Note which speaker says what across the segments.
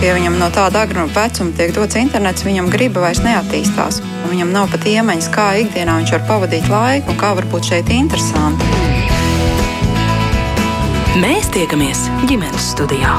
Speaker 1: ja viņam no tāda agruma vecuma tiek dots internets, viņam griba vairs neattīstās. Viņam nav pat iemaņas, kā ikdienā viņš var pavadīt laiku un kā var būt šeit interesanti.
Speaker 2: Mēs tiekamies ģimenes studijā.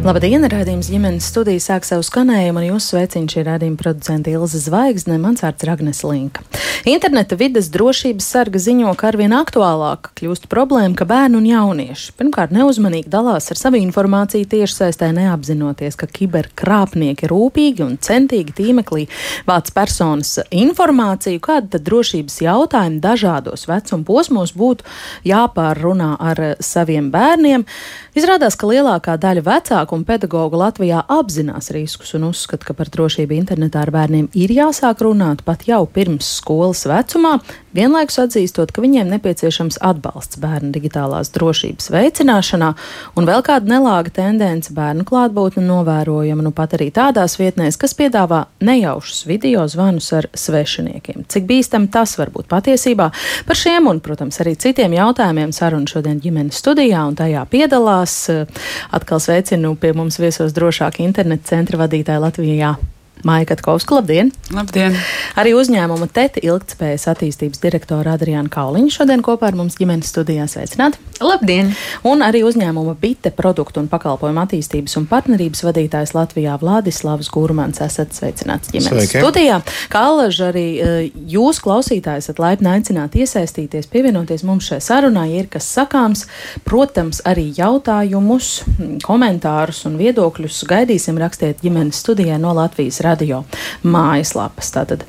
Speaker 3: Labdien, rādījums ģimenes studija sāk savu skanējumu, un jūsu sveiciņš ir rādījuma producenta Ilza Zvaigzne, mans vārds Ragnes Linka. Interneta vides drošības sarga ziņo, ka arvien aktuālāk kļūst problēma, ka bērni un jaunieši pirmkārt neuzmanīgi dalās ar savu informāciju tiešsaistē, neapzinoties, ka kiberkrāpnieki rūpīgi un centīgi tīmeklī vāc personas informāciju, kāda tad drošības jautājumi dažādos vecuma posmos būtu jāpārrunā ar saviem bērniem. Izrādās, ka lielākā daļa vecāku un pedagoģu Latvijā apzinās riskus un uzskata, ka par drošību internetā ar bērniem ir jāsāk runāt pat jau pirms skolas vecumā, vienlaikus atzīstot, ka viņiem nepieciešams atbalsts bērnu digitālās drošības veicināšanā, un vēl kāda nelāga tendence bērnu klātbūtne novērojama nu pat arī tādās vietnēs, kas piedāvā nejaušus video zvanus ar svešiniekiem. Cik bīstami tas var būt patiesībā? Par šiem un, protams, arī citiem jautājumiem saruna šodien ģimenes studijā, un tajā piedalās. Atkal sveicinu pie mums viesos drošāk interneta centra vadītāja Latvijā Maija Katkovska, labdien!
Speaker 4: Labdien!
Speaker 3: Arī uzņēmuma TETA ilgtspējas attīstības direktora Adriana Kauliņa šodien kopā ar mums ģimenes studijā sveicināt.
Speaker 5: Labdien!
Speaker 3: Un arī uzņēmuma BITE produktu un pakalpojumu attīstības un partnerības vadītājs Latvijā Vladislavs Gurmans esat sveicināts ģimenes Sveiki. studijā. Kā alaži arī eh, jūs klausītājs esat laipni aicināti iesaistīties, pievienoties mums šai sarunai, ja ir kas sakāms. Protams, arī jautājumus, komentārus un viedokļus gaidīsim rakstiet ģimenes studijai no Latvijas radio mājaslapas. Tātad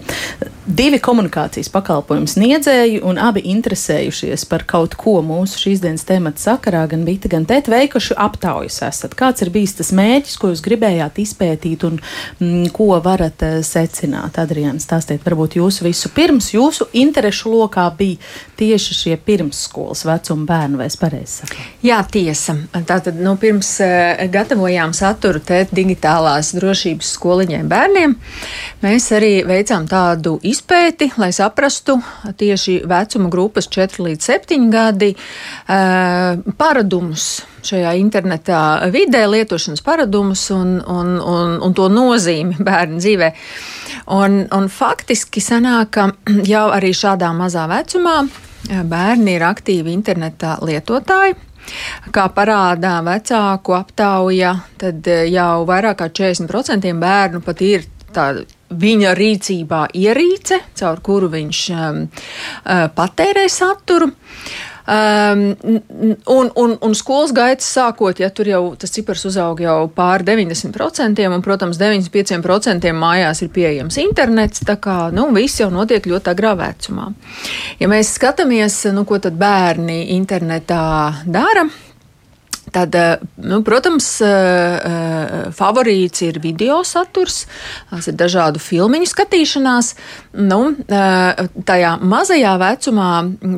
Speaker 3: divi komunikācijas pakalpojumu sniedzēji un abi interesējušies par kaut ko mūsu šīs dienas temata sakarā, gan Vita, gan Tēt veikuši aptaujas esat. Kāds ir bijis tas mērķis, ko jūs gribējāt izpētīt un mm, ko varat uh, secināt? Adrians, stāstiet, varbūt jūs visu pirms jūsu interešu lokā bija tieši šie pirmsskolas vecuma bērni, vai es pareizi saku?
Speaker 5: Jā, tiesa. Tātad, nu, pirms uh, gatavojām saturu Tēt digitālās drošības skoliņai bērniem. Mēs arī veicām tādu izpēti, lai saprastu tieši vecuma grupas 4 līdz 7 gadi paradumus šajā internetā vidē, lietošanas paradumus un, un, un, un to nozīmi bērnu dzīvē. Un, un faktiski sanāk, ka jau arī šādā mazā vecumā bērni ir aktīvi internetā lietotāji. Kā parādā vecāku aptauja, tad eh, jau vairāk kā 40% bērnu pat ir tāda viņa rīcībā ierīce, caur kuru viņš um, uh, patērē saturu. Um, un, un, un skolas gaitas sākot, ja tur jau tas cipars uzaug jau pār 90%, un, protams, 95% mājās ir pieejams internets, tā kā, nu, viss jau notiek ļoti agrā vecumā. Ja mēs skatāmies, nu, ko tad bērni internetā dara, Tad, eh, nu, protams, eh, eh, favorīts ir video saturs, tās ir dažādu filmu skatīšanās. Nu, tajā mazajā vecumā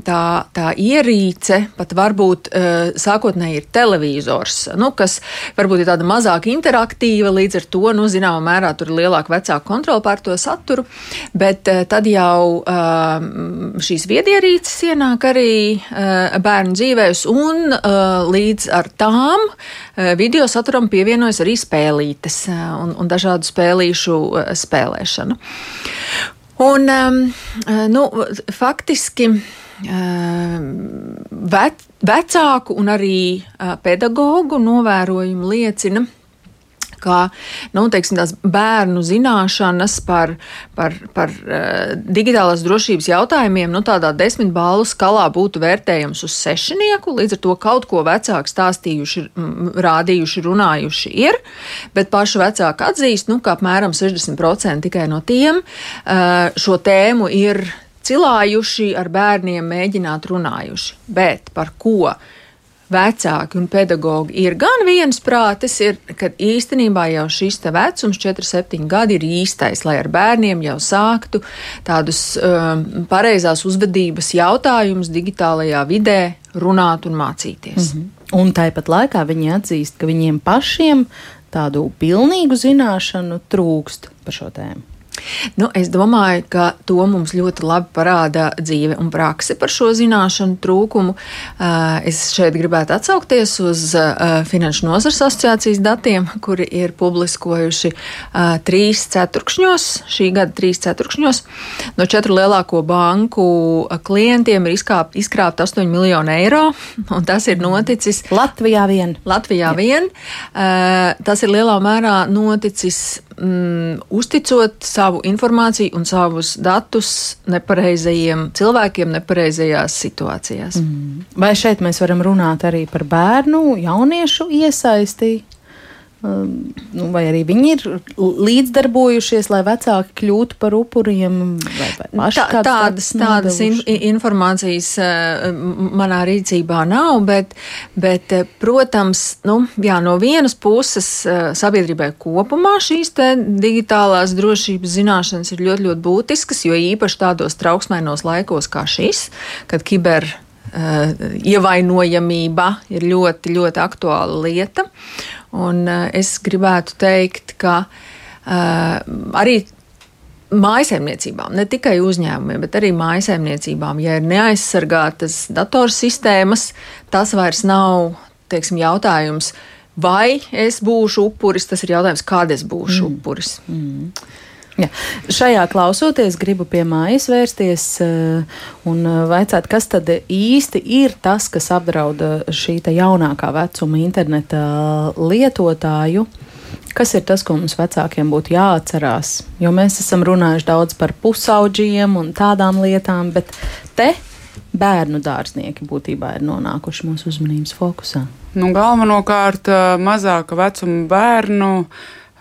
Speaker 5: tā, tā ierīce pat varbūt sākotnēji ir televizors, nu, kas varbūt ir tāda mazāk interaktīva, līdz ar to, nu, zināmā mērā, tur ir lielāka vecāka kontrola pār to saturu, bet tad jau šīs viedierīces ienāk arī bērnu dzīvēs un līdz ar tām eh, video saturam pievienojas arī spēlītes eh, un, un dažādu spēlīšu eh, spēlēšanu. Un, ehm, nu, faktiski vec, vecāku un arī pedagoģu novērojumi liecina, kā nu, teiksim, bērnu zināšanas par, par, par uh, digitālās drošības jautājumiem nu, tādā desmit balvu skalā būtu vērtējams uz sešnieku. Līdz ar to kaut ko vecāki stāstījuši, rādījuši, runājuši ir, bet paši vecāki atzīst, nu, ka apmēram 60% tikai no tiem uh, šo tēmu ir cilājuši, ar bērniem mēģināt runājuši. Bet par ko? Vecāki un pedagogi ir gan viensprātis, ir, ka īstenībā jau šis vecums, 4, 7 gadi, ir īstais, lai ar bērniem jau sāktu tādus um, pareizās uzvedības jautājumus digitālajā vidē runāt un mācīties. Mm -hmm.
Speaker 3: Un tāpat laikā viņi atzīst, ka viņiem pašiem tādu pilnīgu zināšanu trūkst par šo tēmu.
Speaker 5: Nu, es domāju, ka to mums ļoti labi parāda dzīve un prakse par šo zināšanu trūkumu. Es šeit gribētu atsaukties uz Finanšu nozars asociācijas datiem, kuri ir publiskojuši trīs ceturkšņos, šī gada trīs ceturkšņos. No četru lielāko banku klientiem ir izkrāpta 8 miljonu eiro, un tas ir noticis
Speaker 3: Latvijā vien.
Speaker 5: Latvijā Jā. vien. Tas ir lielā mērā noticis mm, uzticot savu informāciju un savus datus nepareizajiem cilvēkiem, nepareizajās situācijās. Mm.
Speaker 3: Vai šeit mēs varam runāt arī par bērnu, jauniešu iesaisti? Um, nu, vai arī viņi ir līdzdarbojušies, lai vecāki kļūtu par upuriem? Vai, vai
Speaker 5: Tā, tādas tādas in, informācijas uh, manā rīcībā nav, bet, bet uh, protams, nu, jā, no vienas puses uh, sabiedrībai kopumā šīs digitālās drošības zināšanas ir ļoti, ļoti būtiskas, jo īpaši tādos trauksmainos laikos kā šis, kad kiber Uh, ievainojamība ir ļoti, ļoti aktuāla lieta. Un uh, es gribētu teikt, ka uh, arī mājsaimniecībām, ne tikai uzņēmumiem, bet arī mājsaimniecībām, ja ir neaizsargātas datorsistēmas, tas vairs nav teiksim, jautājums, vai es būšu upuris, tas ir jautājums, kāda es būšu mm. upuris. Mm.
Speaker 3: Ja. Šajā klausoties, gribu pie mājas vērsties uh, un uh, vaicāt, kas tad īsti ir tas, kas apdraud šī jaunākā vecuma interneta lietotāju. Kas ir tas, ko mums vecākiem būtu jāatcerās? Jo mēs esam runājuši daudz par pusauģiem un tādām lietām, bet te bērnu dārznieki būtībā ir nonākuši mūsu uzmanības fokusā.
Speaker 4: Nu, galvenokārt mazāka vecuma bērnu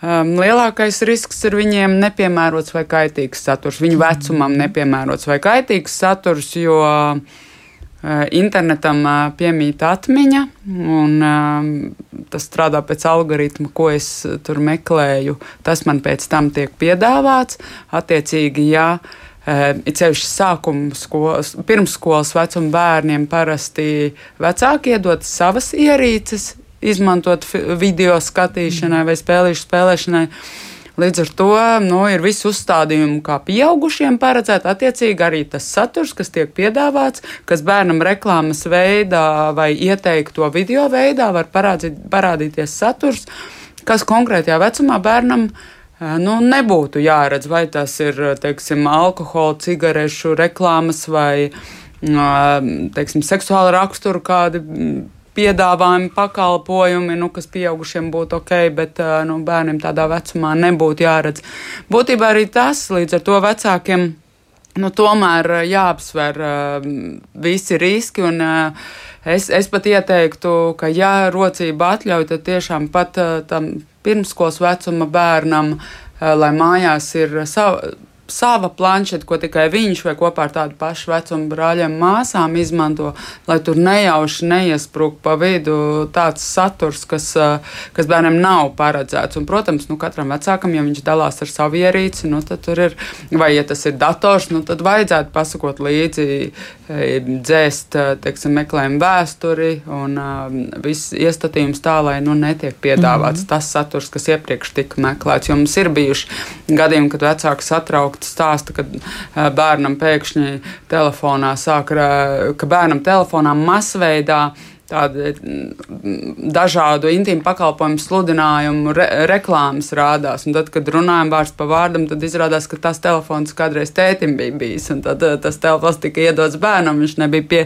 Speaker 4: Um, lielākais risks ir viņiem nepiemērots vai kaitīgs saturs, viņu vecumam nepiemērots vai kaitīgs saturs, jo uh, internetam uh, piemīt atmiņa, un uh, tas strādā pēc algoritma, ko es tur meklēju. Tas man pēc tam tiek piedāvāts. Attiecīgi, ja ir ceļš sākuma skolas, pirmsskolas vecuma bērniem parasti vecāki iedod savas ierīces, izmantot video skatīšanai vai spēlīšu spēlēšanai. Līdz ar to nu, ir visi uzstādījumi, kā pieaugušiem paredzēt, attiecīgi arī tas saturs, kas tiek piedāvāts, kas bērnam reklāmas veidā vai ieteikto video veidā var parādīt, parādīties saturs, kas konkrētajā vecumā bērnam nu, nebūtu jāredz. Vai tas ir teiksim, alkohola, cigarešu reklāmas vai teiksim, seksuāla rakstura kādi piedāvājumi, pakalpojumi, nu, kas pieaugušiem būtu ok, bet nu, bērniem tādā vecumā nebūtu jāredz. Būtībā arī tas līdz ar to vecākiem nu, tomēr jāapsver uh, visi riski. Un, uh, es, es pat ieteiktu, ka, ja rocība atļauj, tad tiešām pat uh, tam pirmskolas vecuma bērnam, uh, lai mājās ir sava sava planšeta, ko tikai viņš vai kopā ar tādu pašu vecumu brāļiem māsām izmanto, lai tur nejauši neiesprūk pa vidu tāds saturs, kas, kas bērnam nav paredzēts. Un, protams, nu, katram vecākam, ja viņš dalās ar savu ierīci, nu, tad tur ir, vai ja tas ir dators, nu, tad vajadzētu pasakot līdzi, dzēst, teiksim, meklējumu vēsturi un viss iestatījums tā, lai nu, netiek piedāvāts mm -hmm. tas saturs, kas iepriekš tika meklēts. Jo mums ir bijuši gadījumi, kad vecāki satraukti stāsta, ka bērnam pēkšņi telefonā sāk, ka bērnam telefonā masveidā tādu mm, dažādu intīmu pakalpojumu sludinājumu re reklāmas rādās. Un tad, kad runājam vārds pa vārdam, tad izrādās, ka tas telefons kādreiz tētim bija bijis. Un tad tas telefons tika iedots bērnam, viņš nebija pie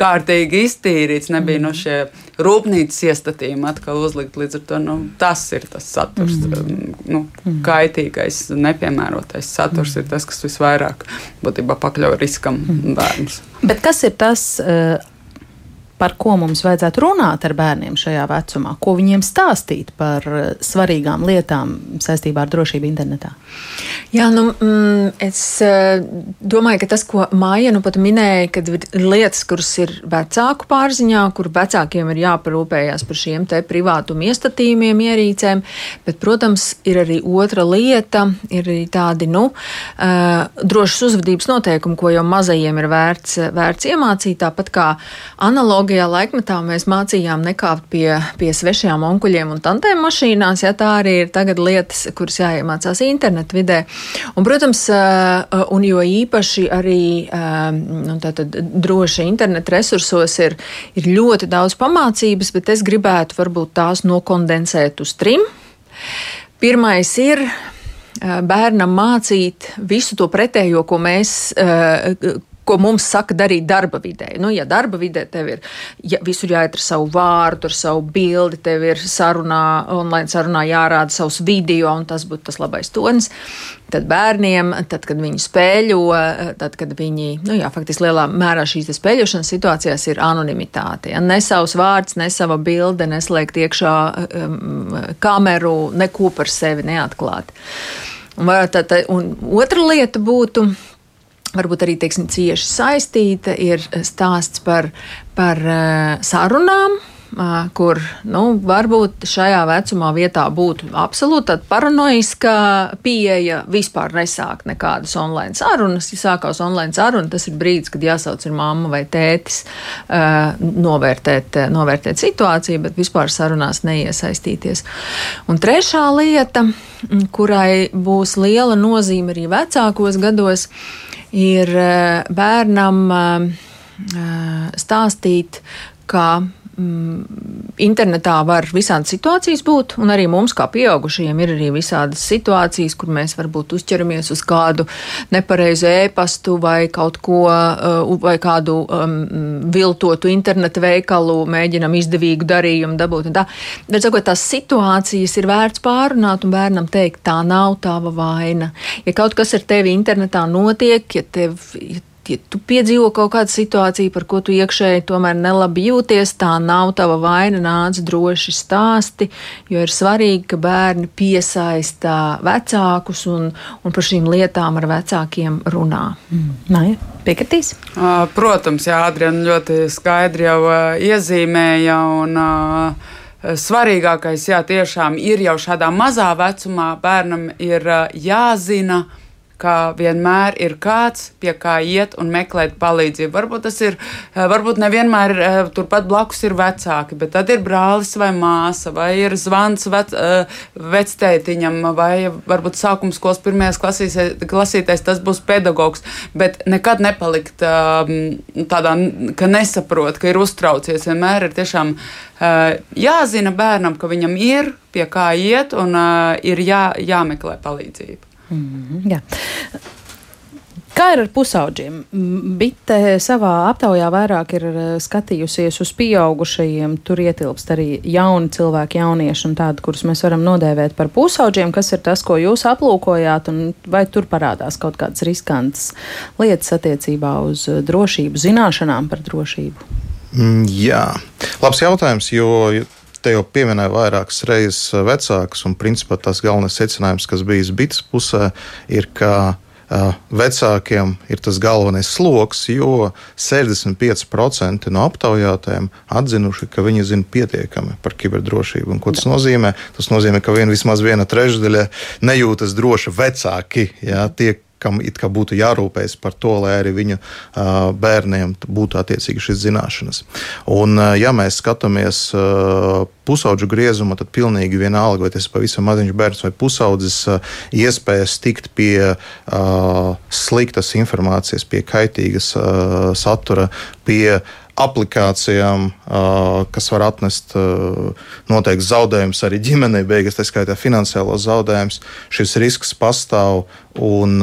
Speaker 4: kārtīgi iztīrīts, nebija mm. no šie rūpnīcas iestatījumi atkal uzlikt. Līdz ar to nu, tas ir tas saturs, mm. nu, mm. kaitīgais, nepiemērotais saturs mm. ir tas, kas visvairāk būtībā pakļauj riskam mm. bērnus.
Speaker 3: Bet kas ir tas? Uh, par ko mums vajadzētu runāt ar bērniem šajā vecumā, ko viņiem stāstīt par eh, svarīgām lietām saistībā ar drošību internetā?
Speaker 5: Jā, nu, mm, es eh, domāju, ka tas, ko Māja nu pat minēja, kad ir lietas, kuras ir vecāku pārziņā, kur vecākiem ir jāparūpējas par šiem te privātumu iestatījumiem, ierīcēm, bet, protams, ir arī otra lieta, ir arī tādi, nu, uh, drošas uzvedības noteikumi, ko jau mazajiem ir vērts, vērts iemācīt, tāpat kā analogi analogajā laikmetā mēs mācījām nekāpt pie, pie svešajām onkuļiem un tantēm mašīnās, ja tā arī ir tagad lietas, kuras jāiemācās internetu vidē. Un, protams, un jo īpaši arī nu, tātad, droši internetu resursos ir, ir ļoti daudz pamācības, bet es gribētu varbūt tās nokondensēt uz trim. Pirmais ir bērnam mācīt visu to pretējo, ko mēs, ko mums saka darīt darba vidē. Nu, ja darba vidē tev ir ja, visur jāiet ar savu vārdu, ar savu bildi, tev ir sarunā, online sarunā jārāda savs video, un tas būtu tas labais tonis. Tad bērniem, tad, kad viņi spēļo, tad, kad viņi, nu jā, faktiski lielā mērā šīs spēļošanas situācijās ir anonimitāte. Ja? Ne savs vārds, ne sava bilde, neslēgt iekšā um, kameru, neko par sevi neatklāt. Un, tā, tā, un otra lieta būtu varbūt arī teiksim, cieši saistīta, ir stāsts par, par uh, sarunām. Uh, kur nu, varbūt šajā vecumā vietā būtu absolūti paranoiska pieeja, vispār nesākt nekādas online sarunas. Ja sākās online saruna, tas ir brīdis, kad jāsauc ir mamma vai tētis, uh, novērtēt, novērtēt situāciju, bet vispār sarunās neiesaistīties. Un trešā lieta, kurai būs liela nozīme arī vecākos gados, ir eh, bērnam eh, stāstīt, ka internetā var visādas situācijas būt, un arī mums, kā pieaugušajiem, ir arī visādas situācijas, kur mēs varbūt uzķeramies uz kādu nepareizu ēpastu vai kaut ko, uh, vai kādu um, viltotu interneta veikalu, mēģinam izdevīgu darījumu dabūt. Tā. Bet, sakot, tās situācijas ir vērts pārunāt un bērnam teikt, tā nav tava vaina. Ja kaut kas ar tevi internetā notiek, ja tev, ja ja tu piedzīvo kaut kādu situāciju, par ko tu iekšēji tomēr nelabi jūties, tā nav tava vaina, nāc droši stāsti, jo ir svarīgi, ka bērni piesaista vecākus un, un par šīm lietām ar vecākiem runā.
Speaker 3: Mm. Nē, piekritīs?
Speaker 4: Protams, jā, Adriana ļoti skaidri jau iezīmēja un svarīgākais, jā, tiešām ir jau šādā mazā vecumā bērnam ir jāzina, ka vienmēr ir kāds, pie kā iet un meklēt palīdzību. Varbūt tas ir, eh, varbūt nevienmēr eh, turpat blakus ir vecāki, bet tad ir brālis vai māsa, vai ir zvans vec, eh, vectētiņam, vai varbūt sākums skolas pirmajās klasītēs tas būs pedagogs, bet nekad nepalikt ehm, tādā, ka nesaprot, ka ir uztraucies. Vienmēr ir tiešām jāzina bērnam, ka viņam ir pie kā iet un ir jā, jāmeklē palīdzība.
Speaker 3: Mm, jā. Kā ir ar pusauģiem? Bite savā aptaujā vairāk ir eh, skatījusies uz pieaugušajiem. Tur ietilpst arī jauni cilvēki, jaunieši un tādi, kurus mēs varam nodēvēt par pusauģiem. Kas ir tas, ko jūs aplūkojāt, un vai tur parādās kaut kādas riskantas lietas attiecībā uz eh, drošību, zināšanām par drošību?
Speaker 6: Mm, jā, labs jautājums, jo te jau pieminēja vairākas reizes eh, vecākus, un principā tas galvenais secinājums, kas bijis bites pusē, ir, ka uh, vecākiem ir tas galvenais sloks, jo 65% no aptaujātājiem atzinuši, ka viņi zina pietiekami par kiberdrošību. Un, ko tas nozīmē? Tas nozīmē, ka vien, vismaz viena trešdaļa nejūtas droši vecāki. Jā, tie, kam it kā būtu jārūpējas par to, lai arī viņu uh, bērniem būtu attiecīgi šīs zināšanas. Un, uh, ja mēs skatāmies uh, pusauģu griezumā, tad pilnīgi vienalga, vai tas ir pavisam maziņš bērns vai pusaudzis, iespējas tikt pie uh, sliktas informācijas, pie kaitīgas uh, satura, pie aplikācijām, kas var atnest noteikts zaudējumus arī ģimenei, beigas, tā skaitā finansiālos zaudējumus. Šis risks pastāv un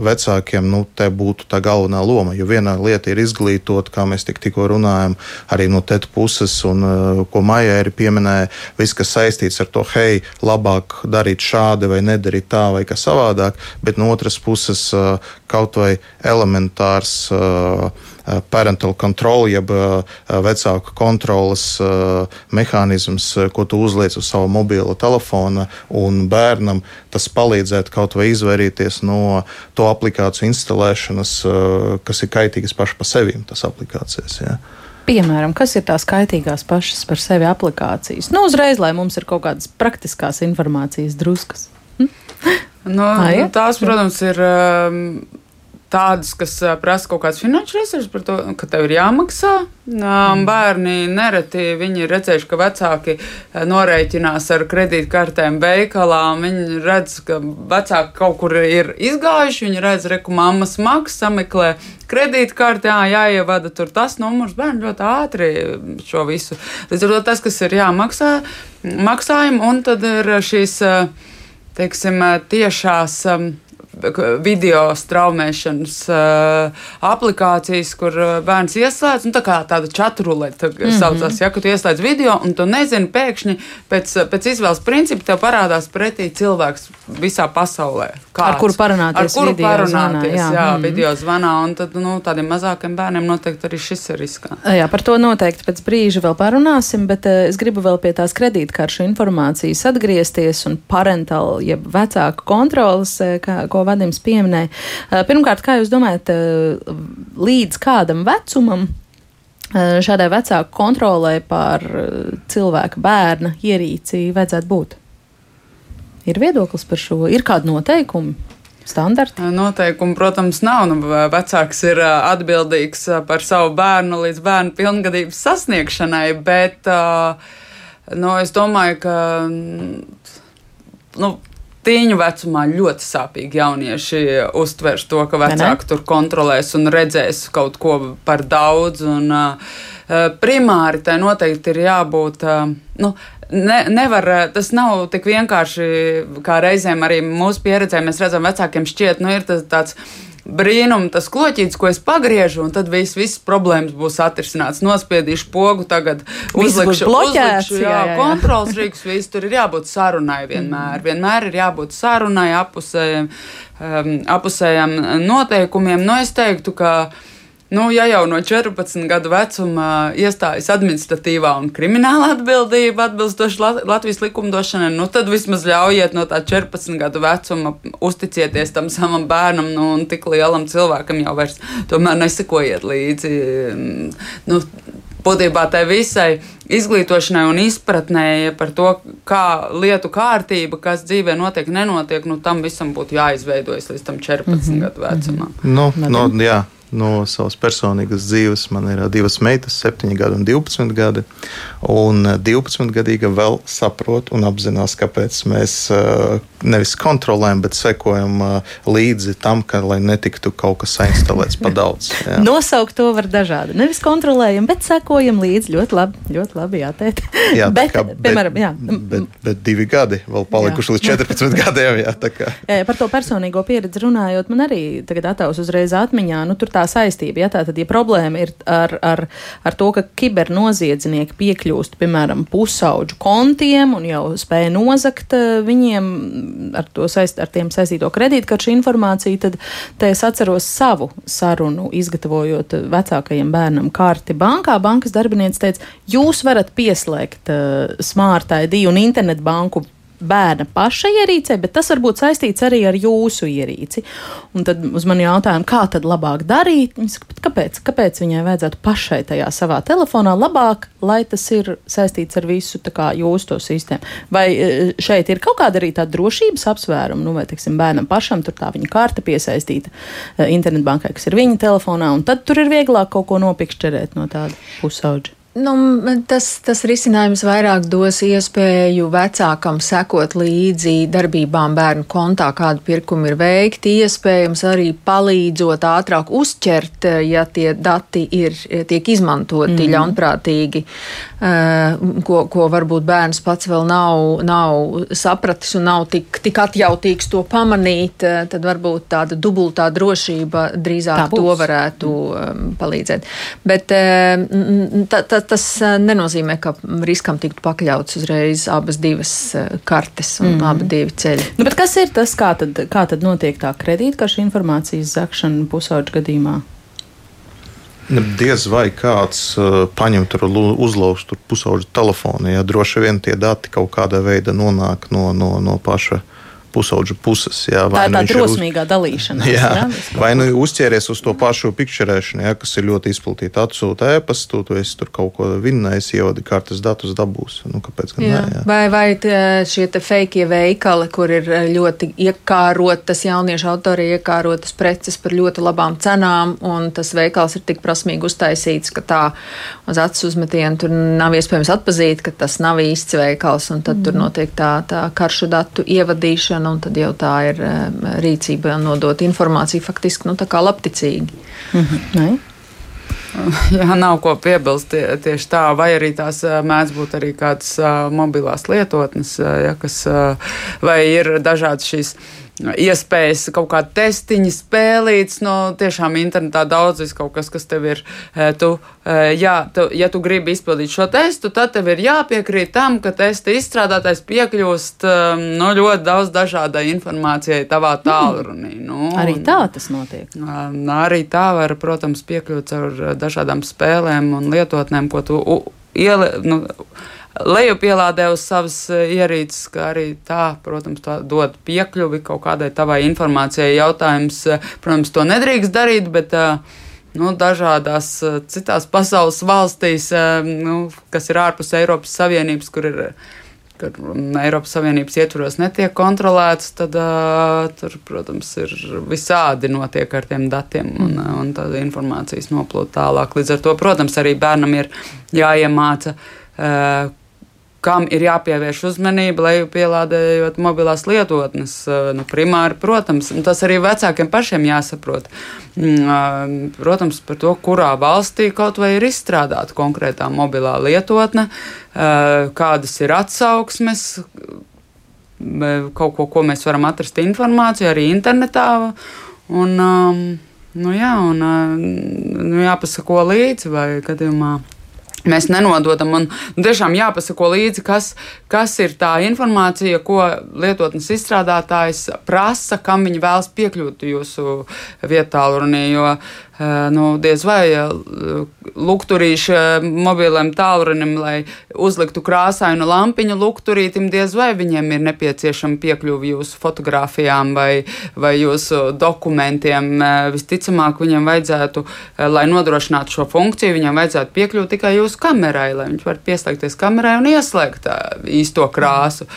Speaker 6: vecākiem nu, te būtu tā galvenā loma. Jo viena lieta ir izglītot, kā mēs tik, tikko runājam, arī no tēta puses, un ko Maija arī pieminēja, viss, kas saistīts ar to, hei, labāk darīt šādi vai nedarīt tā vai kā savādāk, bet no otras puses kaut vai elementārs parental control, jeb eh, vecāku kontrolas eh, mehānisms, ko tu uzliec uz savu mobilo telefonu un bērnam, tas palīdzētu kaut vai izvairīties no to aplikāciju instalēšanas, kas ir kaitīgas pašai par sevi, tas aplikācijas. Ja.
Speaker 3: Piemēram, kas ir tās kaitīgās pašas par sevi aplikācijas? Nu, uzreiz, lai mums ir kaut kādas praktiskās informācijas druskas. Hm?
Speaker 4: Nu, nu, tās, protams, ir. Tādas, kas prasa kaut kādas finanšu resursus par to, ka tev ir jāmaksā. Mm. Bērni nereti viņi ir redzējuši, ka vecāki norēķinās ar kredītkartēm veikalā. Viņi redz, ka vecāki kaut kur ir izgājuši, viņi redz, ka mammas maksā, sameklē kredītkartē, jāievada tur tas numurs. Bērni ļoti ātri šo visu. Līdz ar to tas, kas ir jāmaksā, maksājumi, un tad ir šīs, teiksim, tiešās video straumēšanas uh, aplikācijas, kur uh, bērns ieslēdz, nu, tā kā tāda čatruleta mm -hmm. saucās, ja, ka tu ieslēdz video un tu nezini pēkšņi pēc, pēc izvēles principa tev parādās pretī cilvēks visā pasaulē.
Speaker 3: Kāds, ar kuru parunāties?
Speaker 4: Ar kuru parunāties, zvanā, jā, jā mm -hmm. video zvanā, un tad, nu, tādiem mazākiem bērniem noteikti arī šis ir riskā.
Speaker 3: Jā, par to noteikti pēc brīža vēl parunāsim, bet uh, es gribu vēl pie tās kredītkaršu informācijas atgriezties un parentāli, jeb vecāku kontrolas, kā, ko Vadims pieminēja. Eh, pirmkārt, kā jūs domājat, eh, līdz kādam vecumam eh, šādai vecāku kontrolē pār cilvēka bērna ierīci vajadzētu būt? Ir viedoklis par šo, ir kādi noteikumi? Standarti?
Speaker 4: Noteikumi, protams, nav. Nu, vecāks ir atbildīgs par savu bērnu līdz bērnu pilngadības sasniegšanai, bet nu, es domāju, ka nu, tīņu vecumā ļoti sāpīgi jaunieši uztvers to, ka vecāki tur kontrolēs un redzēs kaut ko par daudz. Un, uh, primāri tai noteikti ir jābūt. Uh, nu, ne, nevar, tas nav tik vienkārši, kā reizēm arī mūsu pieredzē mēs redzam, vecākiem šķiet, nu, ir tas tāds brīnum, tas kloķītis, ko es pagriežu, un tad viss, viss problēmas būs atrisināts. Nospiedīšu pogu, tagad uzlikšu,
Speaker 3: bloķēts,
Speaker 4: uzlikšu jā, jā, jā. kontrols rīks, viss tur ir jābūt sarunai vienmēr. Vienmēr ir jābūt sarunai, apusējiem, um, apusējiem noteikumiem. Nu, es teiktu, ka Nu, ja jau no 14 gadu vecuma iestājas administratīvā un krimināla atbildība atbilstoši Latvijas likumdošanai, nu, tad vismaz ļaujiet no tā 14 gadu vecuma uzticieties tam savam bērnam, nu, un tik lielam cilvēkam jau vairs tomēr nesekojiet līdzi. Nu, būtībā tai visai izglītošanai un izpratnē par to, kā lietu kārtība, kas dzīvē notiek, nenotiek, nu, tam visam būtu jāizveidojas līdz tam 14 mm -hmm. gadu vecumam.
Speaker 6: Nu, no, jā no savas personīgas dzīves. Man ir divas meitas, 7 gadi un 12 gadi. Un 12-gadīga vēl saprot un apzinās, kāpēc mēs nevis kontrolējam, bet sekojam līdzi tam, ka, lai netiktu kaut kas instalēts pa daudz.
Speaker 3: Jā. Nosaukt to var dažādi. Nevis kontrolējam, bet sekojam līdzi. Ļoti labi, ļoti labi jāteikt.
Speaker 6: Jā, bet, kā, bet, piemēram, jā. Bet, bet, divi gadi vēl palikuši jā. līdz 14 gadiem. Jā,
Speaker 3: jā, par to personīgo pieredzi runājot, man arī tagad atavs uzreiz atmiņā. Nu, tur tā saistība. Ja? Tātad, ja problēma ir ar, ar, ar to, ka kibernoziedznieki piekļūst, piemēram, pusauģu kontiem un jau spēja nozakt eh, viņiem ar, saist, ar tiem saistīto kredītkaršu informāciju, tad es atceros savu sarunu, izgatavojot vecākajiem bērnam karti bankā. Bankas darbinieks teica, jūs varat pieslēgt uh, Smart ID un internetbanku bērna paša ierīcē, bet tas var būt saistīts arī ar jūsu ierīci. Un tad uz mani jautājumu, kā tad labāk darīt? Saka, kāpēc, kāpēc viņai vajadzētu pašai tajā savā telefonā labāk, lai tas ir saistīts ar visu kā, jūsu to sistēmu? Vai e, šeit ir kaut kāda arī tāda drošības apsvēruma, nu, vai, teiksim, bērnam pašam tur tā viņa karta piesaistīta e, internetbankai, kas ir viņa telefonā, un tad tur ir vieglāk kaut ko nopikšķerēt no tāda pusauģa.
Speaker 5: Nu, tas, tas risinājums vairāk dos iespēju vecākam sekot līdzi darbībām bērnu kontā, kādu pirkumu ir veikti, iespējams arī palīdzot ātrāk uzķert, ja tie dati ir, tiek izmantoti mm. ļaunprātīgi, eh, ko, ko varbūt bērns pats vēl nav, nav sapratis un nav tik, tik atjautīgs to pamanīt, eh, tad varbūt tāda dubultā drošība drīzāk to varētu mm. palīdzēt. Bet tā, tā, tas eh, nenozīmē, ka riskam tiktu pakļauts uzreiz abas divas eh, kartes un mm. abi divi ceļi.
Speaker 3: Nu, kas ir tas, kā tad, kā tad notiek tā kredītkaršu informācijas zakšana pusauģu gadījumā?
Speaker 6: Diez vai kāds uh, paņem tur uzlauž tur pusauģu telefonu. Ja droši vien tie dati kaut kādā veidā nonāk no, no, no paša pusauģu puses. Jā,
Speaker 3: Tā ir
Speaker 6: nu
Speaker 3: tā
Speaker 6: viņš
Speaker 3: drosmīgā dalīšana.
Speaker 6: Jā, vai nu uzķēries uz to pašu pikšķerēšanu, ja, kas ir ļoti izplatīta. Atsūta ēpastu, tu esi tur kaut ko vinnējis, ievadi kartes datus dabūs. Nu, kāpēc gan
Speaker 5: Jā.
Speaker 6: nē? Jā.
Speaker 5: Vai, vai šie te fake veikali, kur ir eh, ļoti iekārotas, jauniešu autori iekārotas preces par ļoti labām cenām, un tas veikals ir tik prasmīgi uztaisīts, ka tā uz acu uzmetienu tur nav iespējams atpazīt, ka tas nav īsts veikals, un tad mm. tur notiek tā, tā karšu datu ievadīšana, un tad jau tā ir eh, rīcība nodot informāciju faktiski, nu, tā kā labticīgi.
Speaker 3: Nē?
Speaker 4: Jā, nav ko piebilst tie, tieši tā, vai arī tās ā, mēdz būt arī kādas ā, mobilās lietotnes, ja, kas, vai ir dažādas šīs iespējas, kaut kāda testiņa, spēlītas, no tiešām internetā daudz vis kaut kas, kas tev ir, ē, tu, ē, jā, tu, ja tu gribi izpildīt šo testu, tad tev ir jāpiekrīt tam, ka testa izstrādātājs piekļūst ā, no ļoti daudz dažādai informācijai tavā tālrunī. Nu,
Speaker 3: Arī tā tas notiek.
Speaker 4: Arī tā var, protams, piekļūt uh, dažādām spēlēm un lietotnēm, ko tu u- ieli, nu, lejupielādē uz savas uh, ierīces, kā arī tā, protams, tā dod piekļuvi kaut kādai tavai informācijai. Jautājums, uh, protams, to nedrīkst darīt, bet uh, nu, dažādās citās pasaules valstīs, nu, kas ir ārpus Eiropas Savienības, kur ir kur mm, Eiropas Savienības ietvaros netiek kontrolēts, tad uh, tur, protams, ir visādi notiek ar tiem datiem un, un tāda informācijas noplūda tālāk. Līdz ar to, protams, arī bērnam ir jāiemāca. Uh, Kam ir jāpievērš uzmanība, lai pielādējot mobilās lietotnes? Uh, Nu, primāri, protams, tas arī vecākiem pašiem jāsaprot. Mm, uh, Protams, par to, kurā valstī kaut vai ir izstrādāta konkrētā mobilā lietotne, uh, kādas ir atsauksmes, kaut ko, ko mēs varam atrast informāciju arī internetā. Un, nu jā, un nu jāpasako līdzi vai gadījumā. Mēs nenododam, un tiešām jāpasako līdzi, kas, kas ir tā informācija, ko lietotnes izstrādātājs prasa, kam viņi vēlas piekļūt jūsu vietālrunī. Jo eh, nu, diez vai eh, lukturīši eh, mobilam tālrunim, lai uzliktu krāsainu lampiņu lukturītim, diez vai viņiem ir nepieciešama piekļuve jūsu fotografijām vai, vai jūsu dokumentiem. Eh, Visticamāk, viņam vajadzētu, eh, lai nodrošinātu šo funkciju, viņam vajadzētu piekļūt tikai jūsu kamerai, lai viņš varētu pieslēgties kamerai un ieslēgt eh, īsto krāsu.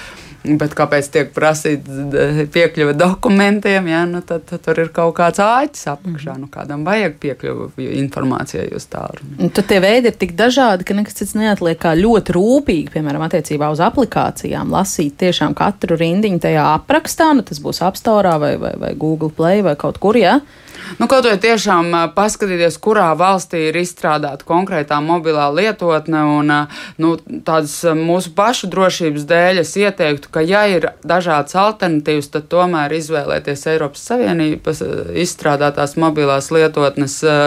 Speaker 4: Bet kāpēc tiek prasīta piekļuve dokumentiem? Ja, nu, tad, tad tur ir kaut kāds āķis apakšā. Nu, kādam vajag piekļuvi informācijai uz tālruni.
Speaker 3: Un Tad tie veidi ir tik dažādi, ka nekas cits neatliek kā ļoti rūpīgi, piemēram, attiecībā uz aplikācijām, lasīt tiešām katru rindiņu tajā aprakstā. Nu, tas būs App Store vai, vai, vai Google Play vai kaut kur. Ja?
Speaker 4: Nu, kaut vai tiešām paskatīties, kurā valstī ir izstrādāta konkrētā mobilā lietotne, un nu, tādas mūsu pašu drošības dēļ es ieteiktu, ka, ja ir dažādas alternatīvas, tad tomēr izvēlēties Eiropas Savienības izstrādātās mobilās lietotnes. ā,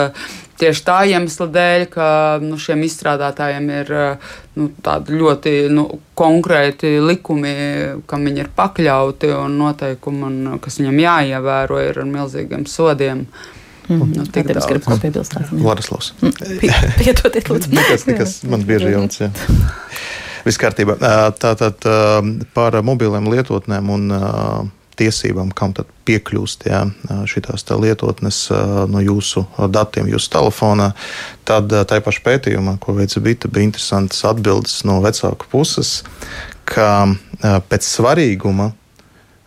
Speaker 4: Tieši tā iemesla dēļ, ka nu, šiem izstrādātājiem ir nu, tādi ļoti nu, konkrēti likumi, kam viņi ir pakļauti, un noteikumi, un, kas viņam jāievēro, ir ar milzīgiem sodiem. Nu, tik
Speaker 3: Tad es
Speaker 4: daudz.
Speaker 3: gribu piebilst. Lāsmī.
Speaker 6: Vladislavs.
Speaker 3: Piedodiet, lūdzu.
Speaker 6: Nekas, nekas man bieži jauns. jā. Viss kārtībā. Tātad par mobiliem lietotnēm un tiesībām, kam tad piekļūst jā, šīs lietotnes no jūsu datiem, jūsu telefonā. Tad tajā pašā pētījumā, ko veica Bita, bija interesantas atbildes no vecāku puses, ka pēc svarīguma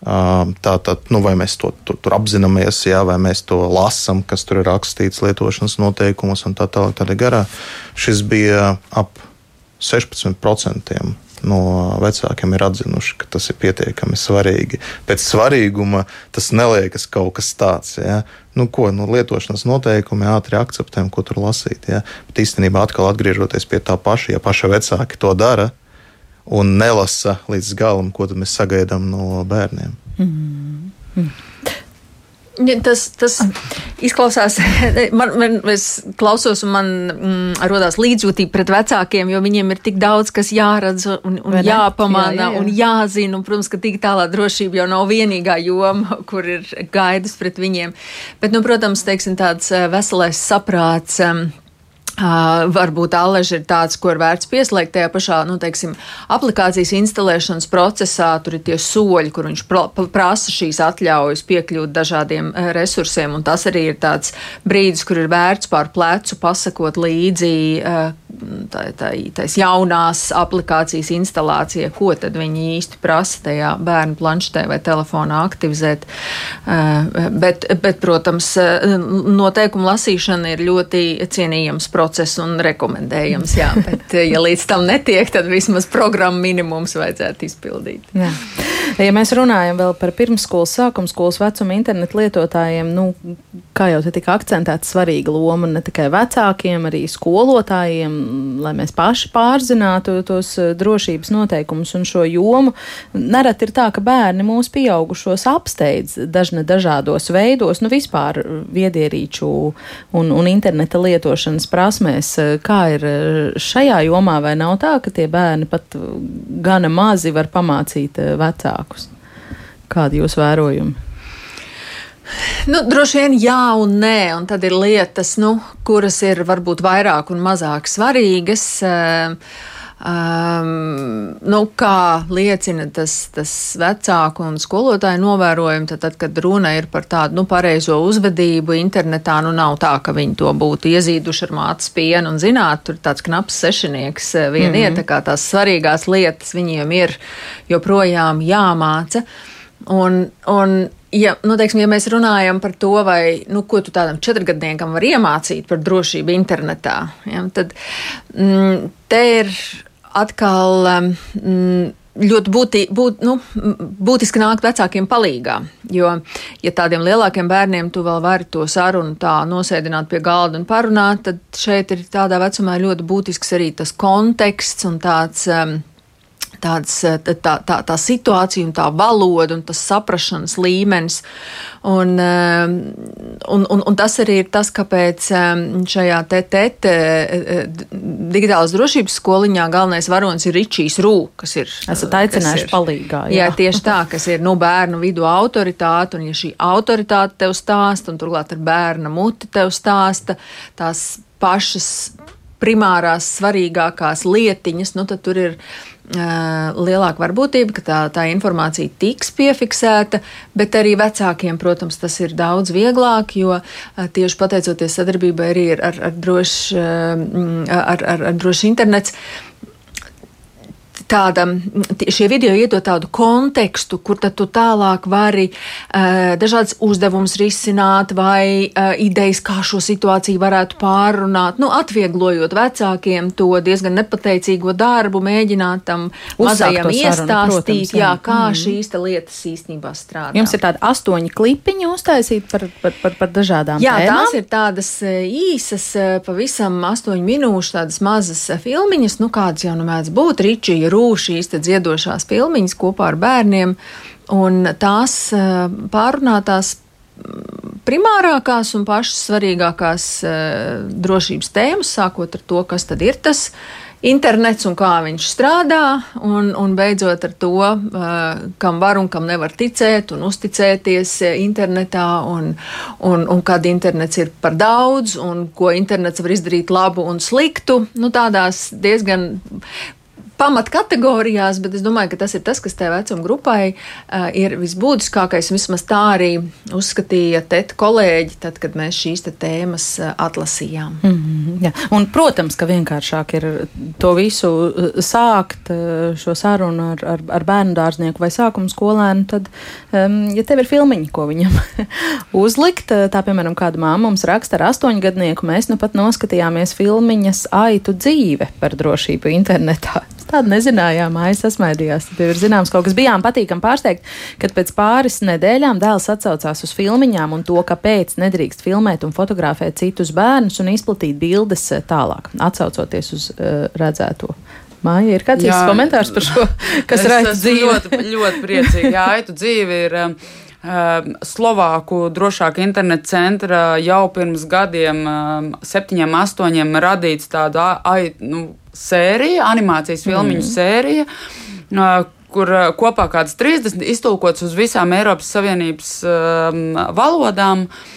Speaker 6: Tātad, nu, vai mēs to tur, tur apzināmies, jā, vai mēs to lasām, kas tur ir rakstīts lietošanas noteikumos un tā tālāk. Tādā garā šis bija ap 16% no vecākiem ir atzinuši, ka tas ir pietiekami svarīgi. Pēc svarīguma tas neliekas kaut kas tāds. Ja? Nu, ko nu, lietošanas noteikumi ātri akceptējam, ko tur lasīt. Ja? Bet īstenībā atkal atgriežoties pie tā paša, ja paši vecāki to dara un nelasa līdz galam, ko mēs sagaidām no bērniem.
Speaker 5: Ja, Tas, tas izklausās, man, man es klausos, un man mm, rodas līdzjūtība pret vecākiem, jo viņiem ir tik daudz, kas jāredz un, un jāpamana
Speaker 3: Jā, jā, jā.
Speaker 5: un jāzina. Un, protams, ka digitālā drošība jau nav vienīgā joma, kur ir gaidas pret viņiem. Bet, nu, protams, teiksim, tāds eh, veselais saprāts. Um, Uh, varbūt Alleģis ir tāds, ko ir vērts pieslēgt tajā pašā, nu, teiksim, aplikācijas instalēšanas procesā. Tur ir tie soļi, kur viņš pra, prasa šīs atļaujas piekļūt dažādiem resursiem, un tas arī ir tāds brīdis, kur ir vērts pār plecu pasakot līdzi uh, tā, tā, tais jaunās aplikācijas instalācija, ko tad viņi īsti prasa tajā bērnu planšetē vai telefonā aktivizēt. Uh, bet, bet, protams, noteikumu lasīšana ir ļoti cienījams process process un rekomendējams. Jā, bet, eh, ja līdz tam netiek, tad vismaz programmu minimums vajadzētu izpildīt. Jā.
Speaker 3: Ja mēs runājam vēl par pirmsskolas, sākumskolas vecuma internetu lietotājiem, nu, kā jau te tika akcentēta, svarīga loma ne tikai vecākiem, arī skolotājiem, lai mēs paši pārzinātu tos eh, drošības noteikumus un šo jomu. Nereti ir tā, ka bērni mūsu pieaugušos apsteidz dažne dažādos veidos, nu vispār viedierīču un, un interneta lietošanas prasmēs. Kā ir šajā jomā, vai nav tā, ka tie bērni pat gana mazi var pamācīt eh, vecāku? Vecākus. Kādi jūs vērojumi?
Speaker 5: Nu, droši vien jā un nē, un tad ir lietas, nu, kuras ir varbūt vairāk un mazāk svarīgas. Uh, Um, nu, kā liecina tas, tas vecāku un skolotāju novērojumi, tad, tad, kad runa ir par tādu nu, pareizo uzvedību internetā, nu nav tā, ka viņi to būtu iezīduši ar mātes pienu un zināt, tur tāds knaps sešinieks eh, vien mm -hmm. ir, tā kā tās svarīgās lietas viņiem ir joprojām jāmāca. Un, un Ja, nu, teiksim, ja mēs runājam par to, vai, nu, ko tu tādam četrgadniekam var iemācīt par drošību internetā, ja, tad mm, te ir atkal. Mm, ļoti būti, būt, nu, būtiski nākt vecākiem palīgā. Jo, ja tādiem lielākiem bērniem tu vēl vari to sarunu tā nosēdināt pie galda un parunāt, tad šeit ir tādā vecumā ļoti būtisks arī tas konteksts un tāds. Um, tāds, eh, tā, tā, tā situācija un tā valoda un tas saprašanas līmenis. Un, eh, un, un, un tas arī ir tas, kāpēc eh, šajā te, te, te digitālas drošības skoliņā galvenais varonis ir Ričijs Rū, kas ir.
Speaker 3: Esat aicinājuši palīgā.
Speaker 5: Jā. jā, tieši tā, kas ir nu, bērnu vidu autoritāte, un ja šī autoritāte tev stāsta, un turklāt ar bērna muti tev stāsta, tās pašas primārās svarīgākās lietiņas, nu tad tur ir lielāka varbūtība, ka tā, tā informācija tiks piefiksēta, bet arī vecākiem, protams, tas ir daudz vieglāk, jo tieši pateicoties sadarbībai arī ar, ar, ar, droši, ar, ar, ar droši internets tāda, šie video iedod tādu kontekstu, kur tad tu tālāk vari uh, dažādas uzdevumus risināt vai uh, idejas, kā šo situāciju varētu pārrunāt, nu, atvieglojot vecākiem to diezgan nepateicīgo darbu, mēģināt tam mazajam iestāstīt, protams, jā. Jā, kā mm. šīs lietas īstenībā strādā.
Speaker 3: Jums ir tādi astoņi klipiņi uztaisīti par, par, par, par dažādām
Speaker 5: jā,
Speaker 3: tēmām?
Speaker 5: tās ir tādas īsas, pavisam astoņu minūšu tādas mazas filmiņas, nu kādas jau nu mēdz būt, Ričija rūš šīs dziedošās filmiņas kopā ar bērniem, un tās eh, pārunātās mm, primārākās un pašas svarīgākās eh, drošības tēmas, sākot ar to, kas tad ir tas internets un kā viņš strādā, un, un beidzot ar to, uh, kam var un kam nevar ticēt un uzticēties internetā, un, un, un kad internets ir par daudz, un ko internets var izdarīt labu un sliktu. Nu, tādās diezgan pamatkategorijās, bet es domāju, ka tas ir tas, kas tajā vecuma grupai uh, ir visbūtiskākais. Vismaz tā arī uzskatīja tēta kolēģi, tad, kad mēs šīs tēmas uh, atlasījām.
Speaker 3: Mm -hmm, jā. Un, protams, ka vienkāršāk ir to visu sākt, šo sarunu ar, ar, ar bērnu dārznieku vai sākuma skolēnu, tad, um, ja tev ir filmiņi, ko viņam uzlikt, tā piemēram, kāda māma mums raksta ar astoņgadnieku, mēs nu pat noskatījāmies filmiņas Aitu dzīve par drošību internetā tādu nezinājām, mājas sasmaidījās. Tad ir zināms, kaut kas bijām patīkami pārsteigt, kad pēc pāris nedēļām dēls atsaucās uz filmiņām un to, kāpēc nedrīkst filmēt un fotografēt citus bērnus un izplatīt bildes eh, tālāk, atsaucoties uz uh, redzēto. Māja, ir kāds īsts komentārs par šo, kas ir aitu dzīve?
Speaker 4: Ļoti, ļoti priecīgi. Jā, aitu dzīve ir. Um, Slovāku drošāku internetu centra jau pirms gadiem, septiņiem, astoņiem, radīts tāda nu, sērija, animācijas filmiņu mm. sērija kur kopā kādas 30 iztulkots uz visām Eiropas Savienības um, valodām. Uh,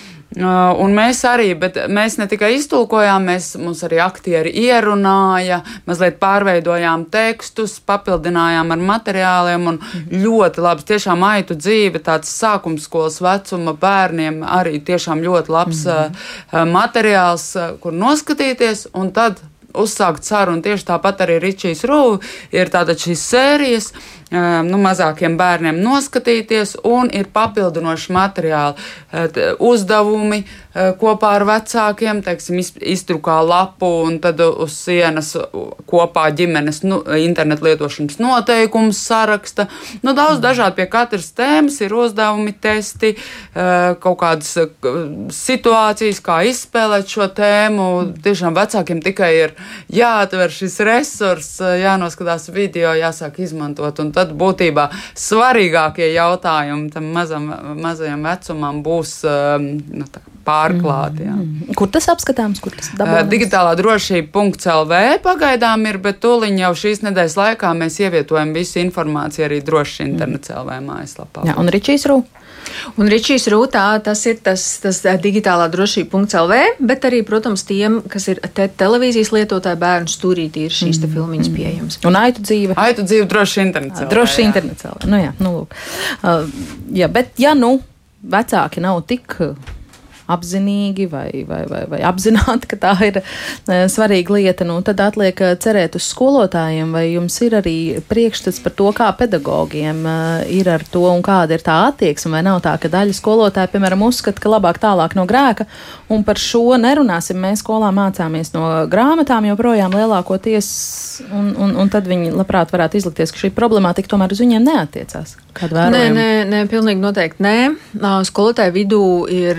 Speaker 4: un mēs arī, bet mēs ne tikai iztulkojām, mēs, mums arī aktieri ierunāja, mazliet pārveidojām tekstus, papildinājām ar materiāliem un ļoti labs, tiešām aitu dzīve, tāds sākumskolas vecuma bērniem arī tiešām ļoti labs mm -hmm. materiāls, kur noskatīties un tad uzsākt sarunu. Tieši tāpat arī Ričijs Rūvs ir tāda šīs sērijas nu, mazākiem bērniem noskatīties, un ir papildinoši materiāli, uzdevumi kopā ar vecākiem, teiksim, iztrukā lapu un tad uz sienas kopā ģimenes nu, internetu lietošanas noteikumus saraksta. Nu, daudz dažādi pie katras tēmas ir uzdevumi, testi, kaut kādas situācijas, kā izspēlēt šo tēmu. Tiešām vecākiem tikai ir jāatver šis resurs, jānoskatās video, jāsāk izmantot. Un tad būtībā svarīgākie jautājumi tam mazam, mazajam vecumam būs um, nu, tā, pārklāti. Jā.
Speaker 3: Mm. Kur tas apskatāms? Kur tas
Speaker 4: dabūjams? Uh, digitālā drošība.lv pagaidām ir, bet tūlīt jau šīs nedēļas laikā mēs ievietojam visu informāciju arī droši internets LV mājaslapā.
Speaker 3: Jā, un Ričijs Rū.
Speaker 5: Un Ričijs Rūtā tas ir tas, tas digitālā drošība.lv, bet arī, protams, tiem, kas ir te televīzijas lietotāji, bērnu stūrītī ir šīs mm. filmiņas pieejamas.
Speaker 3: Un aitu dzīve?
Speaker 4: Aitu dzīve droši internetā.
Speaker 3: Droši internetā. Nu jā, nu, uh, jā, bet ja nu vecāki nav tik apzinīgi vai, vai, vai, vai apzināti, ka tā ir e, svarīga lieta, nu, tad atliek e, cerēt uz skolotājiem, vai jums ir arī priekšstats par to, kā pedagogiem e, ir ar to un kāda ir tā attieksme, vai nav tā, ka daļa skolotāja, piemēram, uzskata, ka labāk tālāk no grēka, un par šo nerunāsim. Mēs skolā mācāmies no grāmatām joprojām lielākoties, un, un, un tad viņi labprāt varētu izlikties, ka šī problemātika tomēr uz viņiem neatiecās.
Speaker 5: Nē, nē, nē, pilnīgi noteikti nē. Skolotāju vidū ir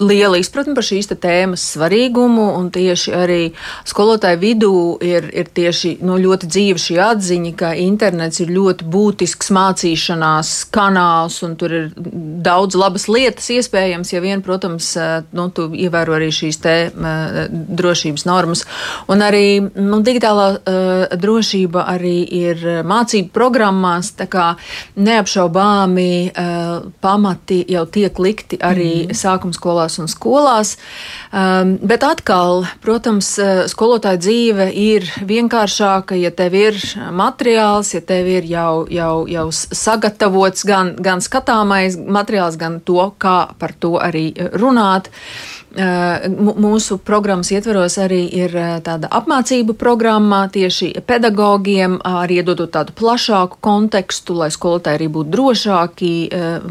Speaker 5: liela izpratne par šīs tēmas svarīgumu, un tieši arī skolotāju vidū ir, ir tieši nu, ļoti dzīva šī atziņa, ka internets ir ļoti būtisks mācīšanās kanāls, un tur ir daudz labas lietas iespējams, ja vien, protams, nu, tu ievēro arī šīs te drošības normas. Un arī nu, digitālā uh, drošība arī ir mācību programmās, tā kā neapšaubāmi uh, pamati jau tiek likti arī mm. sākumskolās skolās un skolās. Um, bet atkal, protams, uh, skolotāja dzīve ir vienkāršāka, ja tev ir materiāls, ja tev ir jau, jau, jau sagatavots gan, gan skatāmais materiāls, gan to, kā par to arī runāt. Uh, Mūsu programmas ietveros arī ir tāda apmācību programma tieši pedagogiem, arī iedodot tādu plašāku kontekstu, lai skolotāji arī būtu drošāki